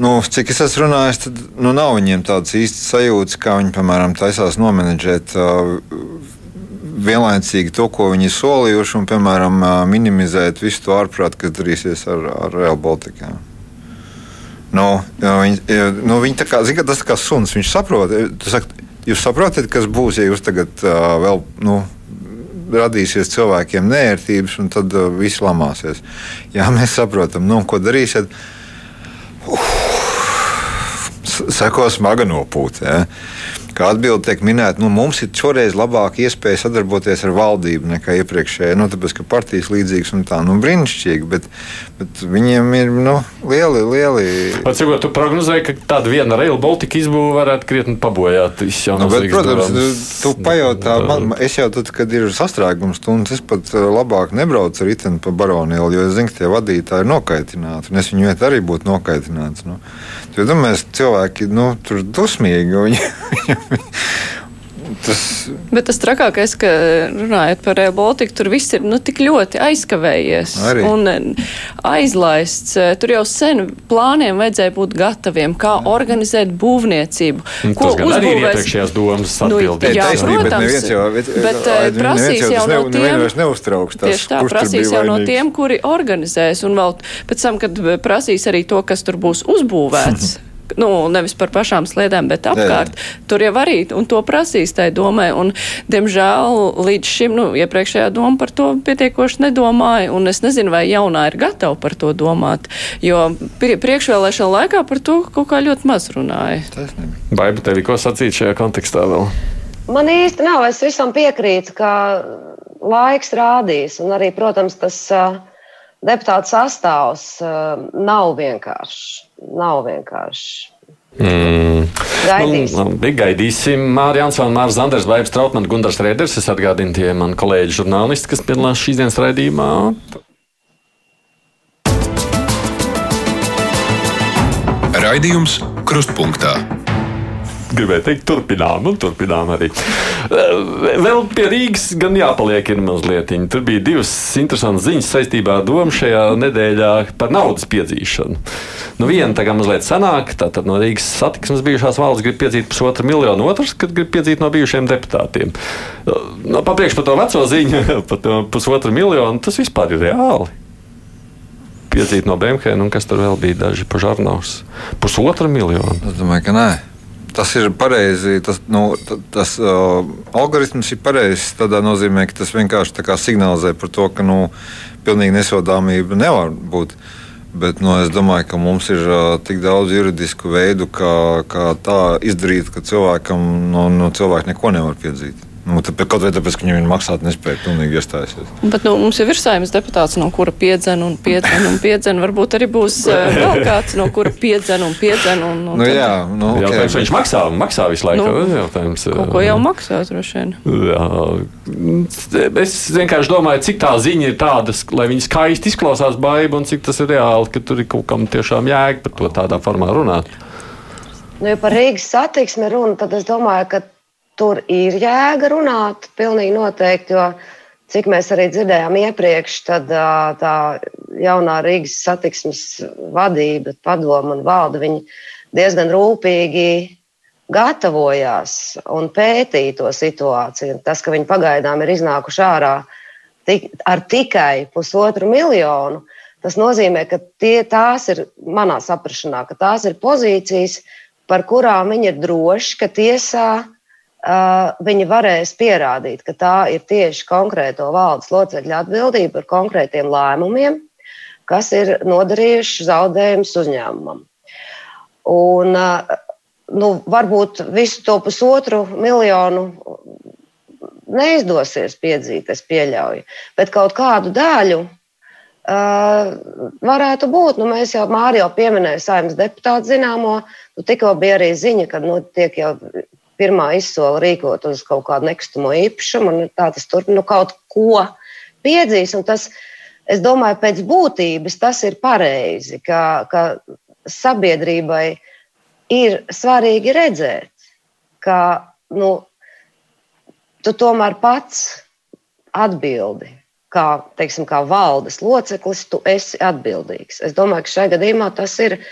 nu, cik es esmu runājis, tad nu, nav viņiem tādas īstas sajūtas, kā viņi, piemēram, taisās nomenedžēt. Vienlaicīgi to, ko viņi solījuši, un, piemēram, minimizēt visu to ārprātu, kas darīsies ar, ar Real Baltica. Nu, viņi, nu, viņi tā kā, zin, tas ir kā suns. Viņš saprot, saka, jūs saprotat, kas būs, ja jūs tagad uh, vēl. Nu, radīsies cilvēkiem nērtības, un tad uh, viss lamāsies. Jā, mēs saprotam, nu, ko darīsiet. Uf, seko smaga nopūta. Ja? Kā atbilde tiek minēta, nu, mums ir šoreiz labāka iespēja sadarboties ar valdību nekā iepriekšējā. Nu, tāpēc, ka partijas līdzīgas un tā, nu, brīnišķīgi, bet, bet viņiem ir nu, lieli, lieli. Cik tu prognozēji, ka tāda viena Rail Baltica izbūve varētu krietni pabojāt nu, bet, Protams, darams. tu pajautā, man, es jau tad, kad ir sastrēgums stundas, es pat eh, labāk nebraucu ar riteni pa baronielu, jo es zinu, ka tie vadītāji ir nokaitināti, un es viņu vietā arī būtu nokaitināts. Nu. Jo domāju, cilvēki nu, tur dusmīgi. Viņi, (laughs) Tas... Bet tas trakākais, ka runājot par Real Baltica, tur viss ir nu, tik ļoti aizkavējies Arī. un eh, aizlaists. Eh, tur jau sen plāniem vajadzēja būt gataviem, kā organizēt būvniecību. Ko uzbūvēs? Arī ir iepriekšējās domas atbildēt. Nu, jā, protams, jau, bet, bet eh, prasīs jau no tiem, neuztrauks. Tas, tieši tā, prasīs jau no tiem, kuri organizēs, un vēl pēc tam, kad prasīs arī to, kas tur būs uzbūvēts. (laughs) nu, nevis par pašām sliedēm, bet apkārt. Jā, jā. Tur jau arī, un to prasīs tai domai, un, diemžēl, līdz šim, nu, iepriekšējā doma par to pietiekoši nedomāja, un es nezinu, vai jaunā ir gatava par to domāt, jo priekšvēlēšana laikā par to kaut kā ļoti maz runāja. Baiba, tev ko sacīt šajā kontekstā vēl? Man īsti nav, es visam piekrītu, ka laiks rādīs, un arī, protams, tas uh, deputātu sastāvs uh, nav vienkāršs. Nav vienkārši. Mm. Gaidīsim. Nu, labi, gaidīsim. Mārija Ansona, Mārcis Zanders, Vaibs Trautmans, Gundars Rēders. Es atgādinu tie mani kolēģi žurnālisti, kas piedalās šīs dienas raidījumā. Raidījums Krustpunktā gribēju teikt, turpinām, un turpinām arī. Vēl pie Rīgas gan jāpaliek ir mazliet. Tur bija divas interesantas ziņas saistībā ar domu šajā nedēļā par naudas piedzīšanu. Nu, viena tā kā mazliet senāk, tātad no Rīgas satiksmes bijušās valsts grib piedzīt pusotru miljonu, otrs, kad grib piedzīt no bijušiem deputātiem. No, papriekš par to veco ziņu, (laughs) par to pusotru miljonu, tas vispār ir reāli piedzīt no Bremhēna, un kas tur vēl bija daži pažarnaus. Pusotra miljonu. Es domāju, ka nē tas ir pareizi. Tas, nu, tas uh, algoritms ir pareizs. Tādā nozīmē, ka tas vienkārši signalizē par to, ka nu, pilnīgi nesodāmība nevar būt. Bet nu, es domāju, ka mums ir uh, tik daudz juridisku veidu, kā, kā tā izdarīt, ka cilvēkam nu, nu, cilvēki neko nevar piedzīt. Nu, tāpēc, kaut vai tāpēc, ka viņi maksāt nespēja pilnīgi iestājusies. Bet nu, mums jau ir saimnes deputāts, no kura piedzen un piedzen un piedzen. Varbūt arī būs uh, vēl kāds, no kura piedzen un piedzen. Un, un nu, jā, nu, okay. jautājums, viņš maksā, maksā visu laiku. Nu, jautājums, kaut ko jau maksā, droši vien. Jā, es vienkārši domāju, cik tā ziņa ir tāda, lai viņi skaisti izklausās baiba un cik tas ir reāli, ka tur ir kaut kam tiešām jēga par to tādā formā runāt. Nu, ja par Rīgas satiksmi runa, tad es domāju, ka tur ir jēga runāt, pilnīgi noteikti. Jo, cik mēs arī dzirdējām iepriekš, tad tā jaunā Rīgas satiksmes vadība, padoma un valde diezgan rūpīgi gatavojās un pētīja to situāciju. Tas, ka viņi pagaidām ir iznākuši ārā tik, ar tikai pusotru miljonu, tas nozīmē, ka tie, tās ir manā saprašanā, ka tās ir pozīcijas, par kurām viņi ir droši, ka tiesā viņi varēs pierādīt, ka tā ir tieši konkrēto valdes locekļu atbildība par konkrētiem lēmumiem, kas ir nodarījuši zaudējumus uzņēmumam. Un, nu, varbūt visu to pusotru miljonu neizdosies piedzīt, es pieļauju, bet kaut kādu daļu uh, varētu būt. Nu, mēs jau Māriju pieminējām, saimnes deputātu zināmo, nu, tikko bija arī ziņa, ka nu, tiek jau pirmā izsola rīkot uz kaut kādu nekustamo īpašumu, un tā tas turpina nu, kaut ko piedzīs. Tas, es domāju, pēc būtības tas ir pareizi, ka, ka sabiedrībai ir svarīgi redzēt, ka nu, tu tomēr pats atbildi. Kā, teiksim, kā valdes loceklis, tu esi atbildīgs. Es domāju, ka šajā gadījumā tas ir uh,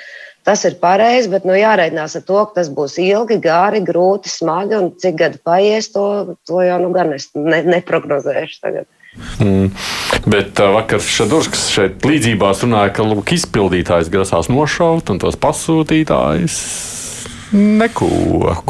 Tas ir pareizi, bet nu, jāreikinās ar to, ka tas būs ilgi, gari, grūti, smagi un cik gadi paies, to, to jau nu, gan es ne, neprognozēšu tagad. Mm. Bet uh, vakar Šadurskas šeit līdzībās runāja, ka lūk, izpildītājs grasās nošaut un tos pasūtītājus neko.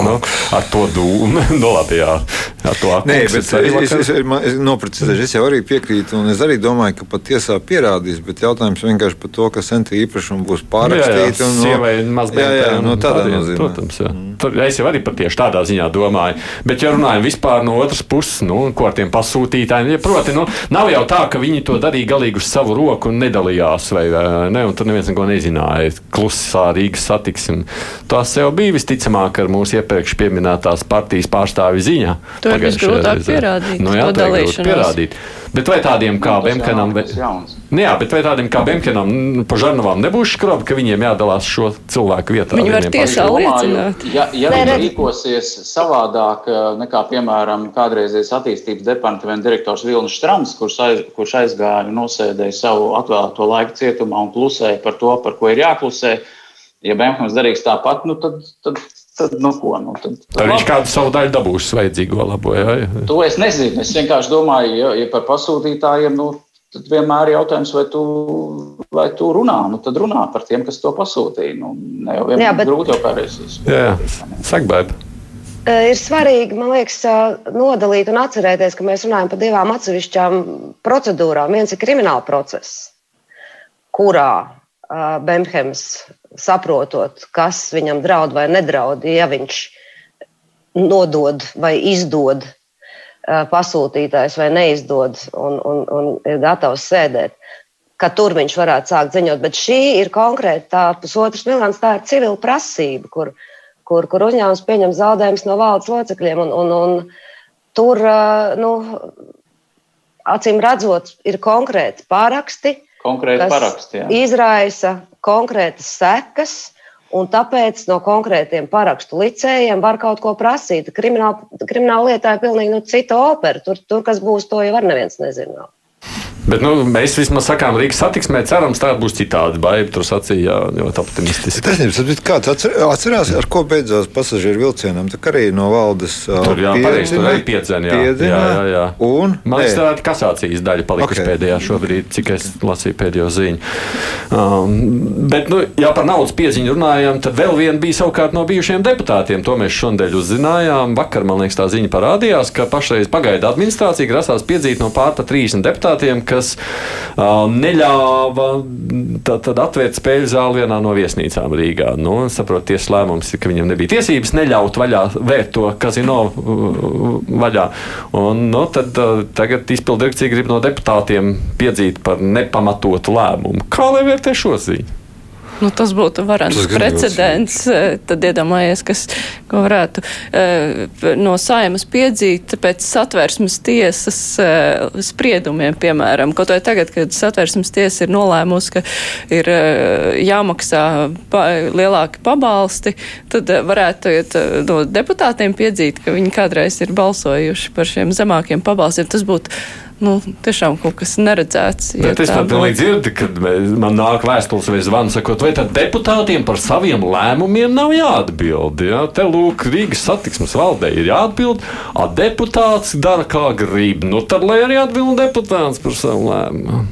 Nu, ar to dūmu, (laughs) nu, labi, jā, ar to akmeņu. Nē, bet es, es, es, es, noprecizēšu, es jau arī piekrītu, un es arī domāju, ka pat tiesā pierādīs, bet jautājums vienkārši par to, ka centī īpašumi būs pārrakstīti. Jā, jā, un, mazbērniem. Jā, jā, no tādā nozīmē. Protams, jā. Mm. Es jau arī par tieši tādā ziņā domāju. Bet, ja runājam vispār no otras puses, nu, ko ar tiem pasūtītājiem, ja, proti, nu, nav jau tā, ka viņi to darīja galīgi uz savu roku un nedalījās, vai ne, un tur neviens neko nezināja. Klusā Rīgas satiksme. Tas jau bija visticamāk ar mūsu iepriekš pieminētās partijas pārstāvju ziņā. To ir visgrūtāk pierādīt. Nu, jā, to pierādīt. Bet vai tādiem kā Bemkenam, bet, nu, jā, bet vai tādiem kā Bemkenam, pa Žarnovām nebūs škrobi, ka viņiem jādalās šo cilvēku vietā? Viņi var tiesā liecināt. Ja, ja viņi rīkosies savādāk eh, nekā, piemēram, kādreizējais attīstības departamenta direktors Vilnis Štrams, kurš, aiz, kurš aizgāja un nosēdēja savu atvēlēto laiku cietumā un klusēja par to, par ko ir jāklusē, ja Bemkens darīs tāpat, nu tad, tad Tad, nu, ko, nu, tad, tad, tad viņš kādu savu daļu dabūs vajadzīgo labo. Ja? To es nezinu. Es vienkārši domāju, ja, ja par pasūtītājiem, nu, tad vienmēr ir jautājums, vai tu, vai tu runā. Nu, tad runā par tiem, kas to pasūtīja. Nu, ne jau vienmēr bet... grūti jau kādreiz. Jā, saka, baigi. Ir svarīgi, man liekas, nodalīt un atcerēties, ka mēs runājam par divām atsevišķām procedūrām. Viens ir krimināla process, kurā uh, Bemhems saprotot, kas viņam draud vai nedraud, ja viņš nodod vai izdod pasūtītājs vai neizdod un, un, un ir gatavs sēdēt, ka tur viņš varētu sākt ziņot. Bet šī ir konkrēti tā pusotras miljonus, tā ir civila prasība, kur, kur, kur uzņēmums pieņem zaudējumus no valdes locekļiem. Un, un, un tur, nu, acīm redzot, ir konkrēti paraksti, konkrēti kas paraksti, jā. izraisa konkrētas sekas Un tāpēc no konkrētiem parakstu licējiem var kaut ko prasīt. Krimināla, krimināla lietā ir pilnīgi nu, cita opera. Tur, tur, kas būs, to jau neviens nezina. Bet nu, mēs vismaz sakām, Rīgas satiksmē cerams, tā būs citādi. Baiba tur sacīja, ļoti optimistiski. Tas kāds atcer, atcerās, ar ko beidzās pasažieru vilcienam? Tā arī no valdes tur jā, pareizi, tur arī piedzēna. Jā, piedzena, jā, jā, jā. Un? Man liekas, tā ir kasācijas daļa palikusi okay. pēdējā šobrīd, cik es lasīju pēdējo ziņu. Um, bet, nu, ja par naudas pieziņu runājam, tad vēl viena bija savukārt no bijušiem deputātiem. To mēs šodien uzzinājām. Vakar, man liekas, tā ziņa parādījās, ka pašreiz pagaida administrācija grasās piedzīt no pārpa 30 deputātiem, kas uh, neļāva tad, tad atvērt spēļu zāli vienā no viesnīcām Rīgā. Nu, saprot, tiesas lēmums ir, ka viņam nebija tiesības neļaut vaļā vērt to kazino vaļā. Un, nu, tad uh, tagad izpildu direkcija grib no deputātiem piedzīt par nepamatotu lēmumu. Kā lai vērtē šo ziņu? Nu, tas būtu varants tas precedents. Eh, tad iedomājies, kas varētu uh, no saimas piedzīt pēc satversmes tiesas uh, spriedumiem, piemēram. Kaut vai tagad, kad satversmes tiesa ir nolēmusi, ka ir jāmaksā pa, lielāki pabalsti, tad varētu iet no deputātiem piedzīt, ka viņi kādreiz ir balsojuši par šiem zemākiem pabalstiem. Tas būtu nu, tiešām kaut kas neredzēts. Ja Bet es pat pilnīgi dzirdu, kad man nāk vēstules vai zvans, sakot, vai tad deputātiem par saviem lēmumiem nav jāatbild. Ja? Te lūk, Rīgas satiksmes valdē ir jāatbild, a deputāts dara kā grib. Nu, tad lai arī atbild deputāts par savu lēmumu.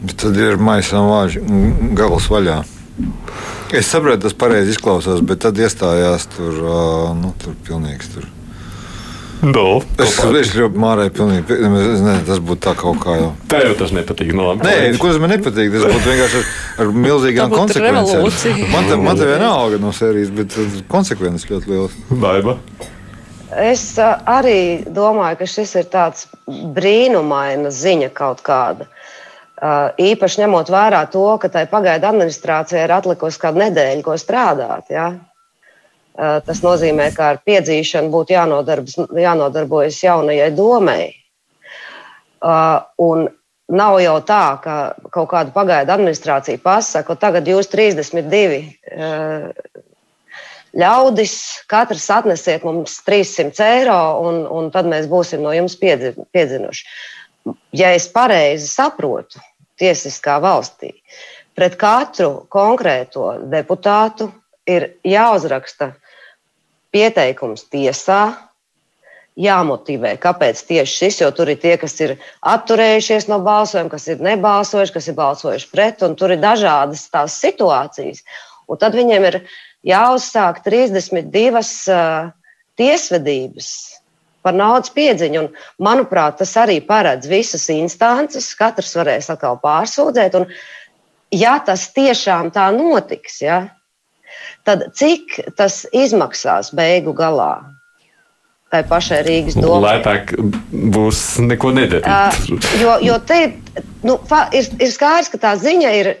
Bet tad ir maisām vāži gals vaļā. Es saprotu, tas pareizi izklausās, bet tad iestājās tur, nu, tur pilnīgs. Tur No, es ka Mārai pilnīgi, ne, tas būtu tā kaut kā jau. Tā jau tas nepatīk. No, Nē, ko tas man nepatīk. Tas būtu vienkārši ar, ar milzīgām konsekvencēm. Man te, man te vienalga no sērijas, bet konsekvences ļoti liels. Baiba. Es arī domāju, ka šis ir tāds brīnumaina ziņa kaut kāda. Īpaši ņemot vērā to, ka tai pagaidu administrācijai ir atlikusi kāda nedēļa, ko strādāt. Ja? Eh, tas nozīmē, ka ar piedzīšanu būtu jānodarbojas jaunajai domai. Eh, un nav jau tā, ka kaut kāda pagaidu administrācija pasaka, ka tagad jūs 32 eh, ļaudis, katrs atnesiet mums 300 eiro, un, un tad mēs būsim no jums piedzinuši. Ja es pareizi saprotu, tiesiskā valstī, pret katru konkrēto deputātu ir jāuzraksta pieteikums tiesā, jāmotivē, kāpēc tieši šis, jo tur ir tie, kas ir atturējušies no balsojuma, kas ir nebalsojuši, kas ir balsojuši pret, un tur ir dažādas tās situācijas. Un tad viņiem ir jāuzsāk 32 uh, tiesvedības par naudas piedziņu. Un, manuprāt, tas arī paredz visas instances, katrs varēs atkal pārsūdzēt. Un, ja tas tiešām tā notiks, ja, tad cik tas izmaksās beigu galā? Tai pašai Rīgas domai. Lētāk būs neko nedarīt. Uh, jo, jo te nu, ir, ir skaidrs, ka tā ziņa ir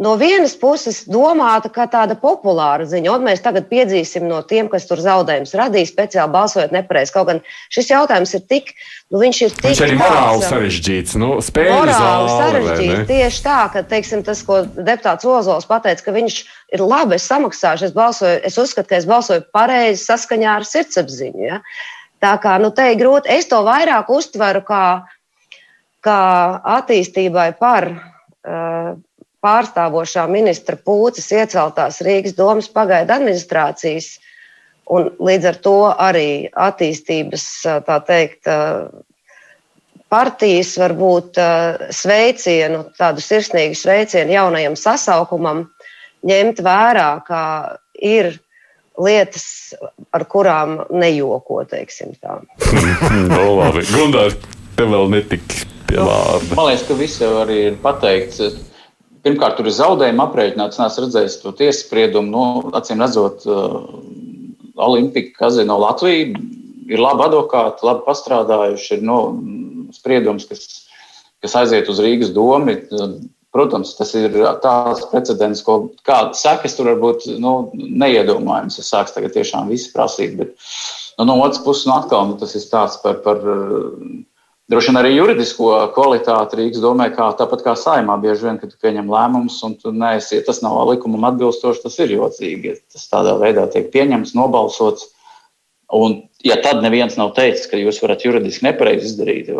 no vienas puses domāta kā tāda populāra ziņa, un mēs tagad piedzīsim no tiem, kas tur zaudējumus radīja, speciāli balsojot nepareizi. Kaut gan šis jautājums ir tik, nu, viņš ir tik. Viņš arī morāli um, sarežģīts. Nu, morāli sarežģīts. Tieši tā, ka, teiksim, tas, ko deputāts Ozols pateica, ka viņš ir labi, es samaksāšu, es balsoju, es uzskatu, ka es balsoju pareizi saskaņā ar sirdsapziņu. Ja? Tā kā, nu, te ir grūti, es to vairāk uztveru kā, kā attīstībai par. Uh, pārstāvošā ministra Pūces ieceltās Rīgas domas pagaidu administrācijas un līdz ar to arī attīstības, tā teikt, partijas varbūt sveicienu, tādu sirsnīgu sveicienu jaunajam sasaukumam ņemt vērā, ka ir lietas, ar kurām nejoko, teiksim tā. (laughs) no, labi. Gundār, te vēl netika pie nu, vārda. Man liekas, ka viss jau arī ir pateikts. Pirmkārt, tur ir zaudējumi aprēķināts. Es redzēju to tiesas spriedumu. No, nu, acīm redzot, uh, Olimpika kazino Latvija ir labi advokāti, labi pastrādājuši. Ir no, spriedums, kas, kas aiziet uz Rīgas domu. Protams, tas ir tāds precedents, ko kādas sekas tur var būt nu, neiedomājams. Es sāku tagad tiešām visu prasīt, bet nu, no otras puses, nu, atkal nu, tas ir stāsts par, par droši vien arī juridisko kvalitāti Rīgas domē, kā, tāpat kā saimā. Bieži vien, kad pieņem lēmumus un tu neesi, tas nav likumam atbilstoši, tas ir jocīgi. Ja tas tādā veidā tiek pieņemts, nobalsots. Un, ja tad neviens nav teicis, ka jūs varat juridiski nepareizi izdarīt,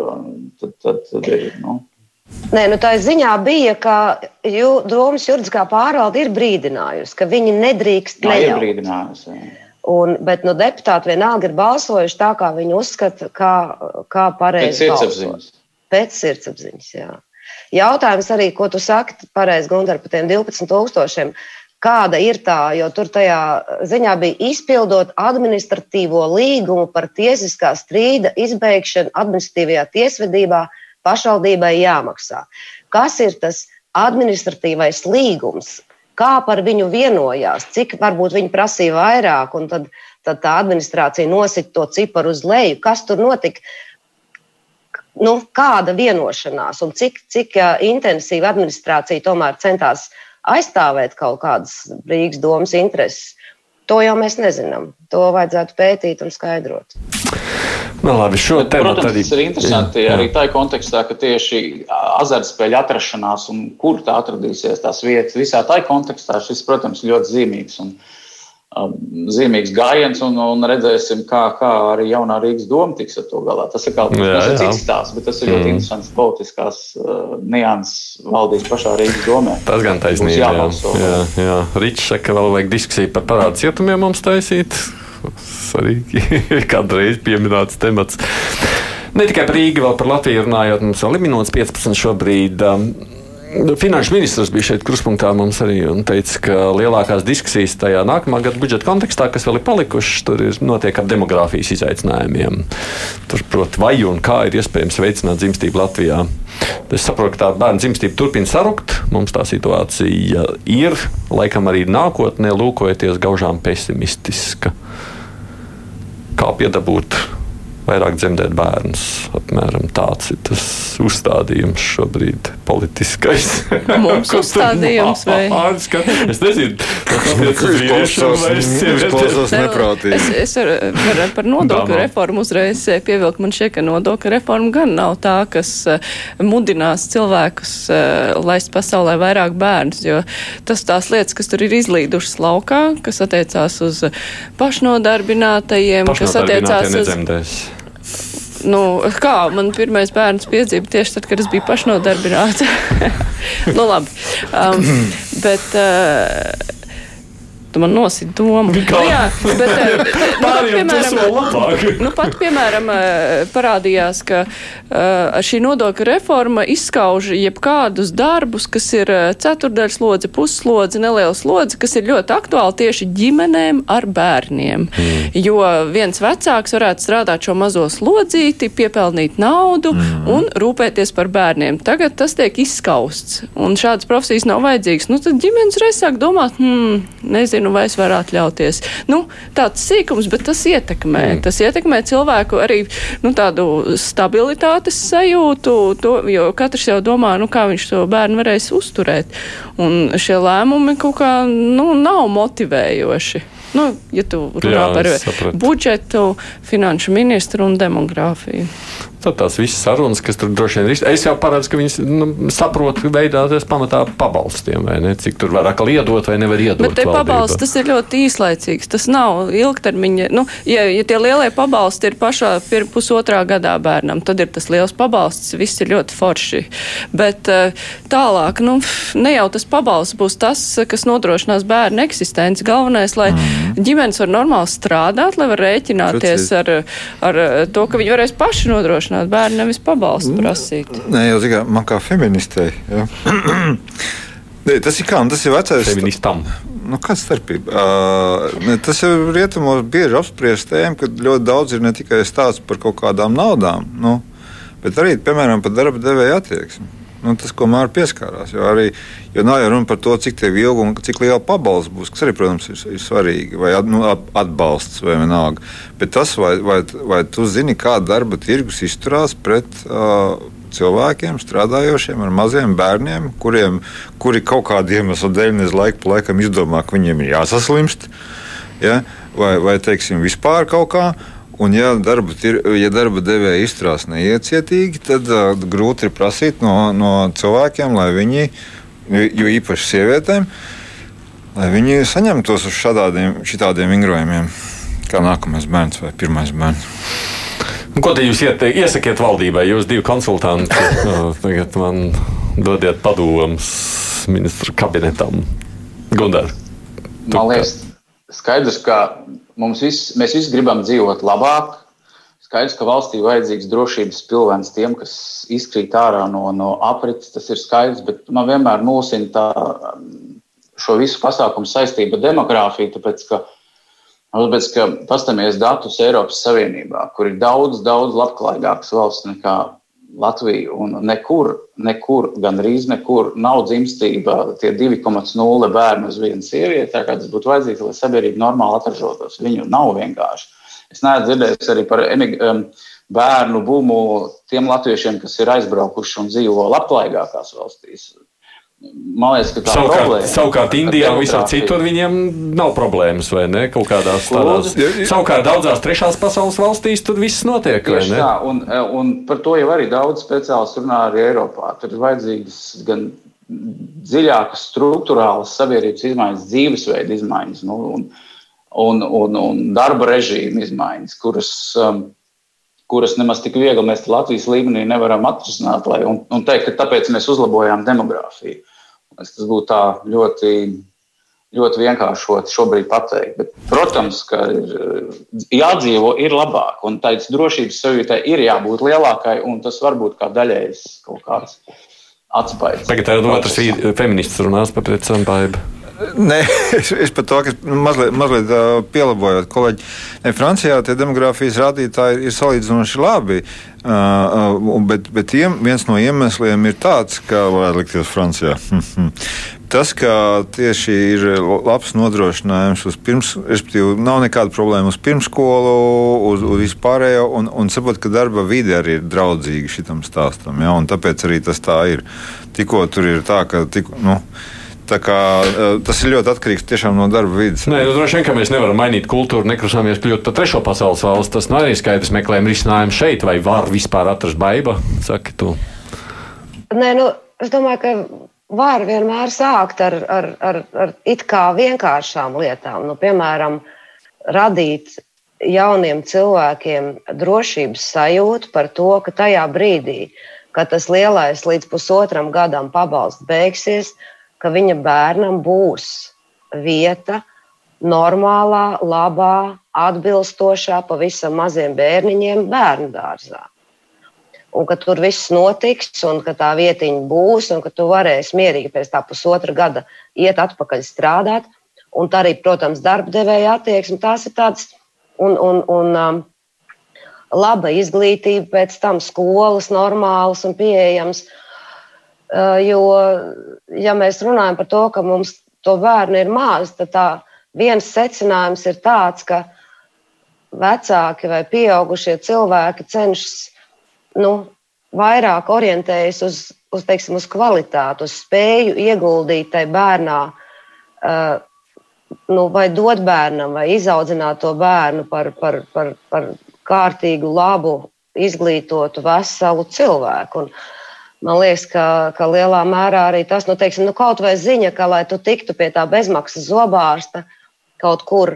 tad, tad, tad ir. Nu, Nē, nu tā ziņā bija, ka jū, domas juridiskā pārvalde ir brīdinājusi, ka viņi nedrīkst nejaukt. Ir brīdinājusi. Jā. Un, bet nu, deputāti vienalga ir balsojuši tā, kā viņi uzskata, kā, kā pareizi. Pēc sirdsapziņas. Pēc sirdsapziņas, jā. Jautājums arī, ko tu saki pareizi, Gunter, par tiem 12,000. Kāda ir tā, jo tur tajā ziņā bija izpildot administratīvo līgumu par tiesiskā strīda izbeigšanu administratīvajā tiesvedībā, pašvaldībai jāmaksā. Kas ir tas administratīvais līgums? Kā par viņu vienojās, cik varbūt viņi prasīja vairāk, un tad, tad tā administrācija nosita to ciparu uz leju. Kas tur notika? Nu, kāda vienošanās un cik, cik intensīva administrācija tomēr centās aizstāvēt kaut kādas Rīgas domas intereses? To jau mēs nezinām. To vajadzētu pētīt un skaidrot. Nu, labi, Protams, arī... tas ir interesanti jā, jā. arī tajā kontekstā, ka tieši azartspēļu atrašanās un kur tā atradīsies tās vietas, visā tajā kontekstā šis, protams, ļoti zīmīgs. Un, um, Zīmīgs gājiens, un, un redzēsim, kā, kā arī jaunā Rīgas doma tiks ar to galā. Tas ir kaut kas cits stāsts, bet tas ir ļoti mm. interesants politiskās uh, nianses valdīs pašā Rīgas domē. Tas gan taisnība. Jā, jā, jā. Ričs saka, ka vēl vajag diskusiju par parādu cietumiem mums taisīt svarīgi (laughs) kādreiz pieminēts temats. Ne tikai par Rīgu, vēl par Latviju runājot, mums vēl ir minūtes 15 šobrīd. Um, Finanšu ministrs bija šeit kruspunktā mums arī un teica, ka lielākās diskusijas tajā nākamā gada budžeta kontekstā, kas vēl ir palikušas, tur ir notiek ar demogrāfijas izaicinājumiem. Tur, protams, vai un kā ir iespējams veicināt dzimstību Latvijā. Es saprotu, ka tā bērnu dzimstība turpina sarukt. Mums tā situācija ir, laikam arī nākotnē, lūkojoties gaužām pesimistiska kā piedabūt vairāk dzemdēt bērnus. Apmēram tāds ir tas uzstādījums šobrīd, politiskais. (laughs) Mums uzstādījums (laughs) vai? Es nezinu, kāpēc tas vīriešiem vai sievietēm. Es, es ar, par, par nodokļu reformu uzreiz pievilku. Man šķiet, ka nodokļu reforma gan nav tā, kas eh, mudinās cilvēkus eh, laist pasaulē vairāk bērnus, jo tas tās lietas, kas tur ir izlīdušas laukā, kas attiecās uz pašnodarbinātajiem, kas attiecās uz. Nedzemdēs nu, kā man pirmais bērns piedzīva tieši tad, kad es biju pašnodarbināta. (laughs) nu, labi. Um, bet, uh, tu man nosit domu. Kā? Nu, jā, bet, eh, nu, (laughs) pat, piemēram, (laughs) nu, pat, piemēram, eh, parādījās, ka uh, šī nodokļa reforma izskauž jebkādus darbus, kas ir ceturdaļslodze, pusslodze, neliela slodze, kas ir ļoti aktuāli tieši ģimenēm ar bērniem. Mm. Jo viens vecāks varētu strādāt šo mazo slodzīti, piepelnīt naudu mm. un rūpēties par bērniem. Tagad tas tiek izskausts, un šādas profesijas nav vajadzīgas. Nu, tad ģimenes reiz sāk domāt, hmm, nezinu, nu vai es varu atļauties. Nu, tāds sīkums, bet tas ietekmē. Mm. Tas ietekmē cilvēku arī nu, tādu stabilitātes sajūtu, to, jo katrs jau domā, nu, kā viņš to bērnu varēs uzturēt. Un šie lēmumi kaut kā nu, nav motivējoši. Nu, ja tu runā Jā, par sapratu. budžetu, finanšu ministru un demogrāfiju. Tad tās visas sarunas, kas tur droši vien ir. Es jau paredzu, ka viņas nu, saprot, veidāties pamatā pabalstiem, vai ne? Cik tur var atkal iedot vai nevar iedot. Bet te pabalsts tas ir ļoti īslaicīgs. Tas nav ilgtermiņa. Nu, ja, ja tie lielie pabalsti ir pašā pusotrā gadā bērnam, tad ir tas liels pabalsts. Viss ir ļoti forši. Bet eh, tālāk, nu, ne jau tas pabalsts būs tas, kas nodrošinās bērnu eksistenci. Galvenais, lai mm. ģimenes var normāli strādāt, lai var rēķināties ar, ar to, ka viņi varēs paši nodrošināt nodrošināt bērnu, nevis pabalstu prasīt. Nē, jau tikai man kā feministei. Ja. (clears throat) Nē, tas ir kā, nu, tas ir vecais. Feministam. Nu, kāda starpība? Uh, ne, tas jau rietumos bieži apspriests tēma, ka ļoti daudz ir ne tikai stāsts par kaut kādām naudām, nu, bet arī, piemēram, par darba devēja attieksmi. Nu, tas, ko Mārcis pieskārās. Jo, arī, jo nav jau runa par to, cik ilgi un cik liela pabalsts būs, kas arī, protams, ir, ir svarīgi, vai nu, atbalsts vai vienalga. Bet tas, vai, vai, vai tu zini, kā darba tirgus izturās pret uh, cilvēkiem, strādājošiem ar maziem bērniem, kuriem, kuri kaut kāda iemesla dēļ nezinu, laiku pa laikam izdomā, ka viņiem ir jāsaslimst. Ja? Vai, vai teiksim, vispār kaut kā. Un, ja darba, ja darba devēja izturās neiecietīgi, tad uh, grūti ir prasīt no, no cilvēkiem, lai viņi, jo īpaši sievietēm, lai viņi saņemtos uz šādiem, šādiem vingrojumiem, kā nākamais bērns vai pirmais bērns. Nu, ko te jūs iete, iesakiet valdībai? Jūs divi konsultanti tagad man dodiet padomus ministru kabinetam. Gundar. Man liekas, skaidrs, ka viss, mēs visi gribam dzīvot labāk. Skaidrs, ka valstī vajadzīgs drošības pilvens tiem, kas izkrīt ārā no, no aprits. Tas ir skaidrs, bet man vienmēr mulsina tā, šo visu pasākumu saistība ar demogrāfiju. Tāpēc, ka, tāpēc, ka pastamies datus Eiropas Savienībā, kur ir daudz, daudz labklājīgākas valsts nekā Latviju. Un nekur, nekur, gandrīz nekur nav dzimstība tie 2,0 bērni uz vienu sievieti. Tā kā tas būtu vajadzīgs, lai sabiedrība normāli atražotos. Viņu nav vienkārši. Es neesmu dzirdējis arī par emig, um, bērnu bumu tiem latviešiem, kas ir aizbraukuši un dzīvo labklājīgākās valstīs. Man liekas, ka tā ir savukārt, problēma. savukārt Indijā un visur citur viņiem nav problēmas, vai ne? Kaut kādās tādās. Savukārt daudzās trešās pasaules valstīs tur viss notiek, tā, un, un par to jau arī daudz speciālistu runā arī Eiropā. Tur ir vajadzīgas gan dziļākas, struktūrālas sabiedrības izmaiņas, dzīvesveida izmaiņas nu, un, un, un, un darba režīma izmaiņas, kuras, um, kuras nemaz tik viegli mēs Latvijas līmenī nevaram atrisināt lai, un, un teikt, ka tāpēc mēs uzlabojām demogrāfiju. Es tas būtu tā ļoti ļoti vienkāršot šobrīd pateikt. Bet, protams, ka ir jādzīvo ir labāk, un tādas drošības sajūtai ir jābūt lielākai, un tas var būt kā daļējs kaut kāds atspējs. Tagad ir otrs feminists runās par precambaibu. Nē, (laughs) es, es par to, mazliet, mazliet pielabojot kolēģi. Ne, Francijā tie demogrāfijas rādītāji ir salīdzinoši labi. Uh, bet bet iem, viens no iemesliem ir tāds, ka varētu likties Francijā. (laughs) Tas, ka tieši ir labs nodrošinājums uz pirms, respektīvi, nav nekāda problēma uz pirmskolu, uz, uz vispārējo, un, un saprot, ka darba vide arī ir draudzīga šitam stāstam. Ja, tāpēc arī tas tā ir. Tikko tur ir tā, ka. Tikko, nu, kā, eh, tas ir ļoti atkarīgs no darba vidas. Nē, nu, droši vien, ka mēs nevaram mainīt kultūru, nekrusāmies kļūt par trešo pasaules valsts. Tas nav arī skaidrs. Meklējam risinājumu šeit, vai var vispār atrast baiba. Saki, tu. Nē, nu, es domāju, ka var vienmēr sākt ar, ar, ar, ar it kā vienkāršām lietām. Nu, piemēram, radīt jauniem cilvēkiem drošības sajūtu par to, ka tajā brīdī, kad tas lielais līdz pusotram gadam pabalsts beigsies, ka viņa bērnam būs vieta normālā, labā, atbilstošā pavisam maziem bērniņiem bērnu dārzā. Un ka tur viss notiks, un ka tā vietiņa būs, un ka tu varēsi mierīgi pēc tā pusotra gada iet atpakaļ strādāt. Un tā arī, protams, darba devēja attieksme. Tās ir tādas un, un, un um, laba izglītība, pēc tam skolas normālas un pieejamas. Uh, jo, ja mēs runājam par to, ka mums to bērnu ir maz, tad tā viens secinājums ir tāds, ka vecāki vai pieaugušie cilvēki cenšas nu, vairāk orientējas uz, uz, teiksim, uz kvalitāti, uz spēju ieguldīt tajā bērnā, uh, nu, vai dot bērnam, vai izaudzināt to bērnu par, par, par, par kārtīgu, labu, izglītotu, veselu cilvēku. Un, Man liekas, ka, ka lielā mērā arī tas, nu, teiksim, nu, kaut vai ziņa, ka, lai tu tiktu pie tā bezmaksas zobārsta kaut kur,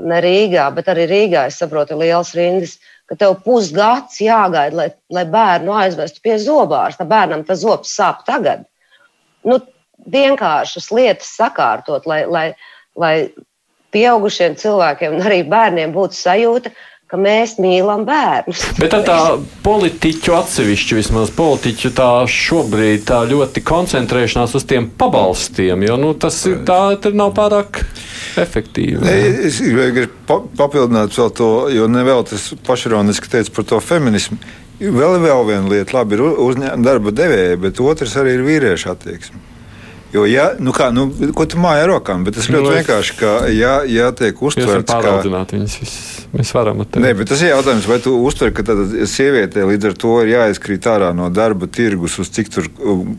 ne Rīgā, bet arī Rīgā, es saprotu, ir liels rindas, ka tev pusgads jāgaida, lai, lai bērnu aizvestu pie zobārsta. Bērnam tas zobs sāp tagad. Nu, vienkāršas lietas sakārtot, lai, lai, lai pieaugušiem cilvēkiem un arī bērniem būtu sajūta, ka mēs mīlam bērnus. Bet tā, tā politiķu atsevišķu, vismaz politiķu tā šobrīd tā ļoti koncentrēšanās uz tiem pabalstiem, jo nu, tas ir tā, nav pārāk efektīvi. Ne, es gribu pa, papildināt vēl to, jo nevēl tas pašironiski teica par to feminismu. Vēl, vēl viena lieta, labi, ir uzņēmuma darba devēja, bet otrs arī ir vīriešu attieksme. Jo, ja, nu kā, nu, ko tu māji ar rokām, bet tas ļoti nu, vienkārši, ka, ja, ja tiek uztverts, ka viņas visas, mēs varam atteikt. Nē, bet tas ir jautājums, vai tu uztver, ka tad sievietē līdz ar to ir jāizkrīt ārā no darba tirgus uz cik tur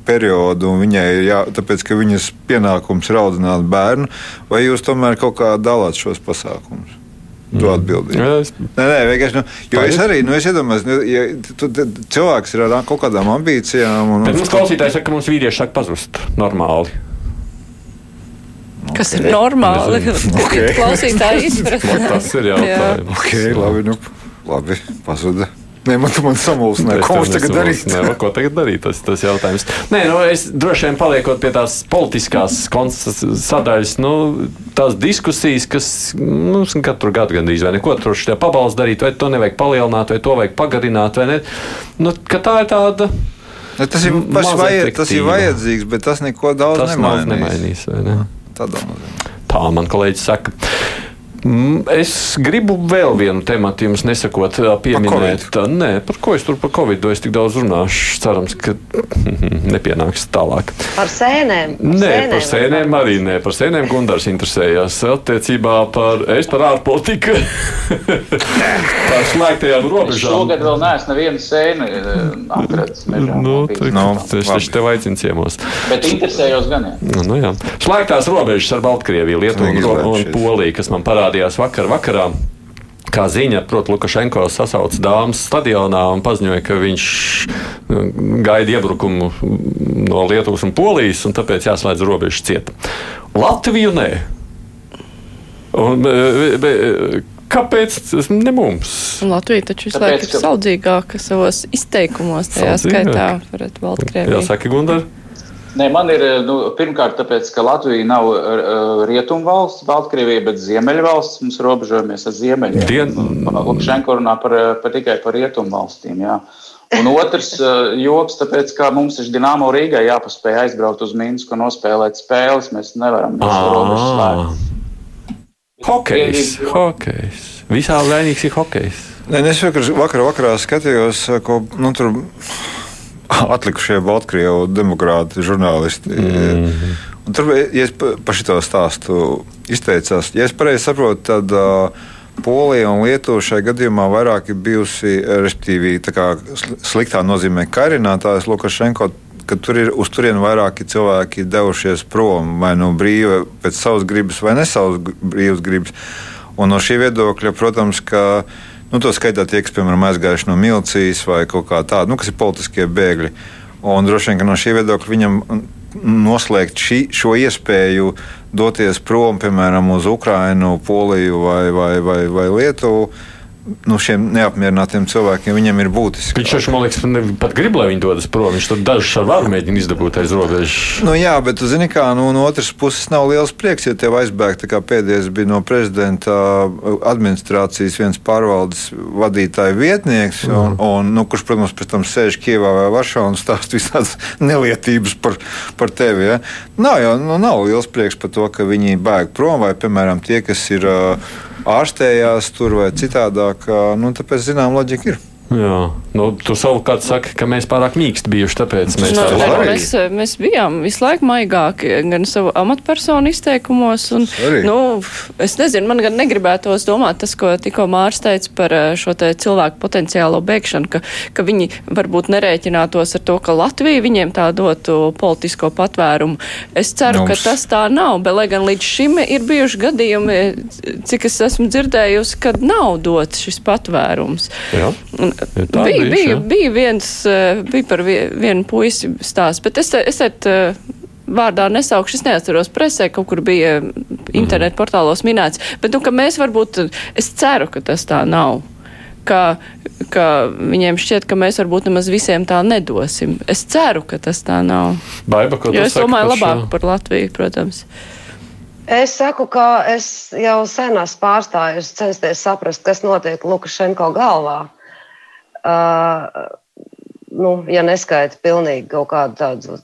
periodu, un viņai ir jā, tāpēc, ka viņas pienākums ir audzināt bērnu, vai jūs tomēr kaut kā dalāt šos pasākumus? To atbildību. Jā, es... Nē, nē, vienkārši. Nu, jo es arī nu, es iedomājos, nu, ja tu, cilvēks ir ar kaut kādām ambīcijām. Un, Bet mums klausītājs saka, ka mums vīrieši sāk pazust normāli. Kas okay. ir normāli? (laughs) Okay. Klausītāji izpratne. (laughs) Tas ir jautājums. Okay, labi, nu, labi, pazuda. Nē, man tas samulsināja. Ko mums tagad darīt? Nē, ko tagad darīt? Tas ir jautājums. Nē, nu, es droši vien paliekot pie tās politiskās sadaļas, nu, tās diskusijas, kas nu, katru gadu gandrīz vai neko tur šajā pabalstu darīt, vai to nevajag palielināt, vai to vajag pagarināt, vai ne. Nu, tā ir tāda. Ne, tas, ir vajad, tas ir vajadzīgs, bet tas neko daudz tas nemainīs. nemainīs ne? Tādā nozīmē. Tā man kolēģis saka. Mm, es gribu vēl vienu tematu jums nesakot, pieminēt. Par Nē, par ko es tur par Covid es tik daudz runāšu. Cerams, ka (laughs) nepienāks tālāk. Par sēnēm. Par nē, sēnēm par sēnēm arī nē. Par sēnēm Gundars interesējās. Attiecībā par, es par ārpolitiku. (laughs) par slēgtajām robežām. Šogad vēl neesmu nevienu sēni atradis. Nu, nu, es taču tev aicinu ciemos. Bet interesējos gan, jā. Nu, nu, jā. Slēgtās robežas ar Baltkrieviju, Lietuvu un, un Poliju, kas man parāda parādījās vakar vakarā. Kā ziņa, protams, Lukašenko sasauca dāmas stadionā un paziņoja, ka viņš nu, gaida iebrukumu no Lietuvas un Polijas, un tāpēc jāslēdz robežas cieta. Latviju nē. Un, be, be, Kāpēc ne mums? Latvija taču visu laiku ir saudzīgāka savos izteikumos, tajā skaitā pret Baltkrieviju. Jāsaka, Gundar. Nē, man ir nu, pirmkārt, tāpēc, ka Latvija nav uh, rietumvalsts, Baltkrievija, bet ziemeļvalsts. Mums robežojamies ar ziemeļiem. Dien... Lukašenko runā par, par tikai par rietumvalstīm. Jā. Un otrs uh, joks, tāpēc, ka mums ir Dienāmo Rīgai jāpaspēj aizbraukt uz Minsku un nospēlēt spēles. Mēs nevaram slēgt. Hokejs, hokejs. Visā vainīgs ir hokejs. Nē, es vakar, vakar vakarā skatījos, ko nu, tur (laughs) atlikušie Baltkrievu demokrāti, žurnālisti. Mm -hmm. Un tur, ja es par šo stāstu izteicos, ja es pareizi saprotu, tad uh, Polija un Lietuva šajā gadījumā vairāk ir bijusi, respektīvi, sliktā nozīmē karinātājs Lukašenko ka tur ir uz turieni vairāki cilvēki devušies prom vai no brīva pēc savas gribas, vai ne savas brīvas gribas. Un no šī viedokļa, protams, ka Nu, to skaitā tie, kas, piemēram, aizgājuši no milicijas vai kaut kā tāda, nu, kas ir politiskie bēgļi. Un droši vien, no šī viedokļa viņam noslēgt šī, šo iespēju doties prom, piemēram, uz Ukrajinu, Poliju vai, vai, vai, vai Lietuvu nu, šiem neapmierinātiem cilvēkiem viņam ir būtiski. Viņš taču, man liekas, pat grib, lai viņi dodas prom. Viņš tur dažus ar varu mēģina izdabūt aiz robežas. Nu, jā, bet, zini, kā nu, no otras puses nav liels prieks, ja tev aizbēgt. Pēdējais bija no prezidenta administrācijas viens pārvaldes vadītāja vietnieks, mm. un, un, nu, kurš, protams, pēc tam sēž Kievā vai Varšavā un stāsta visādas (laughs) nelietības par, par tevi. Ja? Nav jau nu, nav liels prieks par to, ka viņi bēg prom vai, piemēram, tie, kas ir. Uh, ārstējās tur vai citādāk. Nu, tāpēc, zinām, loģika ir. Jā, nu, tu savukārt saki, ka mēs pārāk mīksti bijuši, tāpēc mēs no, tā arī. Mēs, mēs bijām visu laiku maigāki gan savu amatpersonu izteikumos, un, nu, es nezinu, man gan negribētos domāt tas, ko tikko Mārs teica par eh, šo te cilvēku potenciālo bēgšanu, ka, ka viņi varbūt nerēķinātos ar to, ka Latvija viņiem tā dotu politisko patvērumu. Es ceru, Mums. ka tas tā nav, bet lai gan līdz šim ir bijuši gadījumi, cik es esmu dzirdējusi, kad nav dots šis patvērums. Jā. Un, Ja bija, bija, bija viens, eh, bija par vienu puisi stāsts, bet es, es et, eh, vārdā nesaukšu, es neatceros presē, kaut kur bija internetu portālos minēts, bet, nu, ka mēs varbūt, es ceru, ka tas tā nav. Ka, ka viņiem šķiet, ka mēs varbūt nemaz visiem tā nedosim. Es ceru, ka tas tā nav. Baiba, jo es domāju labāk šo? par Latviju, protams. Es saku, ka es jau sen esmu pārstājis censties saprast, kas notiek Lukašenko galvā. Uh, nu, ja neskaita pilnīgi kaut kādu tādu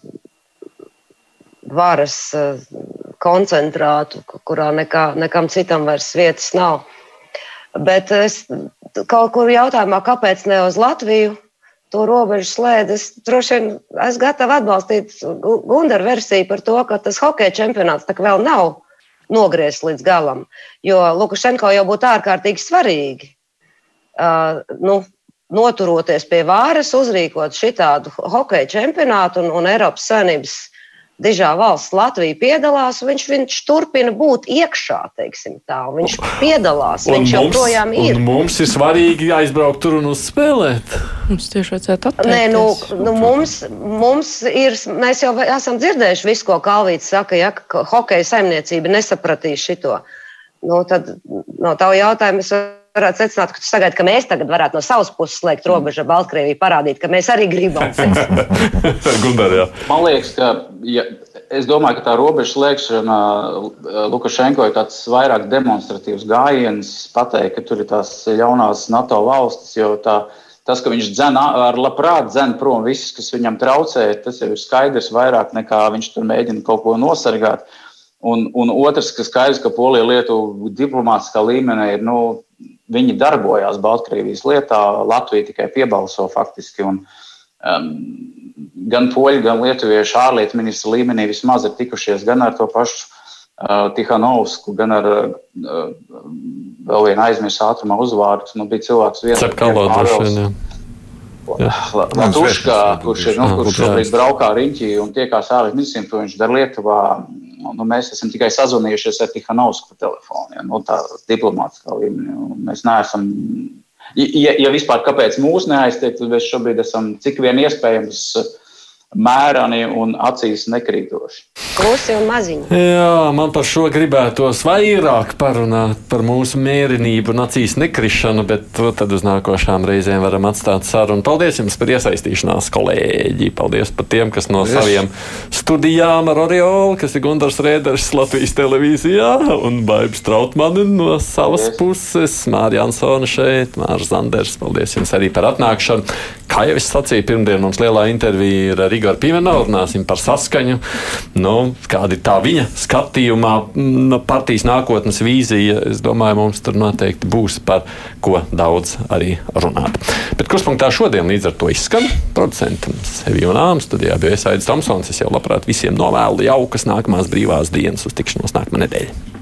varas koncentrātu, kurā nekā, nekam citam vairs vietas nav. Bet es kaut kur jautājumā, kāpēc ne uz Latviju? To robežu slēdzi. Es droši vien esmu gatava atbalstīt Gunara versiju par to, ka tas hokeja čempionāts tā vēl nav nogriezt līdz galam. Jo Lukašenko jau būtu ārkārtīgi svarīgi. Uh, nu, noturoties pie vāras, uzrīkot šitādu hokeja čempionātu un, un Eiropas Savienības dižā valsts Latvija piedalās, viņš, viņš turpina būt iekšā, teiksim tā. Viņš piedalās, un viņš mums, joprojām ir. Mums ir svarīgi aizbraukt tur un uzspēlēt. Mums tieši vajadzētu atteikties. Nē, nu, nu mums, mums ir, mēs jau esam dzirdējuši visu, ko Kalvīts saka, ja, ka hokeja saimniecība nesapratīs šito. Nu, tad no tavu jautājumu es varētu secināt, ka tu sagaidi, ka mēs tagad varētu no savas puses slēgt robežu ar Baltkrieviju, parādīt, ka mēs arī gribam. (laughs) Gundar, Man liekas, ka ja, es domāju, ka tā robeža slēgšana Lukašenko ir tāds vairāk demonstratīvs gājiens, pateikt, ka tur ir tās jaunās NATO valstis, jo tā, tas, ka viņš dzen ar labprāt dzen prom visus, kas viņam traucē, tas jau ir skaidrs vairāk nekā viņš tur mēģina kaut ko nosargāt. Un, un otrs, ka skaidrs, ka Polija Lietuva diplomātiskā līmenī ir nu, viņi darbojās Baltkrievijas lietā, Latvija tikai piebalso faktiski. Un, um, gan poļi, gan lietuvieši ārlietu ministra līmenī vismaz ir tikušies gan ar to pašu uh, Tihanovsku, gan ar uh, vēl vienu aizmirsu ātrumā uzvārdu. Nu, bija cilvēks viens, kas Latvijā, kurš, ir, nu, kurš šobrīd braukā riņķī un tiekās ārlietu ministriem, to viņš dara Lietuvā. Nu, mēs esam tikai sazvanījušies ar Tihanovsku pa telefonu, ja, nu, tā diplomātiskā līmenī. Mēs neesam, ja, ja vispār kāpēc mūs neaiztiek, tad mēs šobrīd esam cik vien iespējams mērani un acīs nekrītoši. Klusi un maziņi. Jā, man par šo gribētos vairāk parunāt par mūsu mērenību un acīs nekrišanu, bet to tad uz nākošām reizēm varam atstāt sarunu. Paldies jums par iesaistīšanās, kolēģi! Paldies par tiem, kas no Paldies. saviem studijām ar Oriolu, kas ir Gundars Rēders Latvijas televīzijā un Baibs Trautmani no savas Paldies. puses, Mārija Ansona šeit, Mārs Zanders. Paldies jums arī par atnākšanu. Kā jau es sacīju, pirmdien mums lielā intervija ir ar Igoru Pīmenu, runāsim par saskaņu. Nu, kāda ir tā viņa skatījumā, nu, partijas nākotnes vīzija. Es domāju, mums tur noteikti būs par ko daudz arī runāt. Bet kurspunktā šodien līdz ar to izskan producentam sevi un āmu studijā bija Aits Tomsons. Es jau labprāt visiem novēlu jaukas nākamās brīvās dienas uz tikšanos nākamā nedēļa.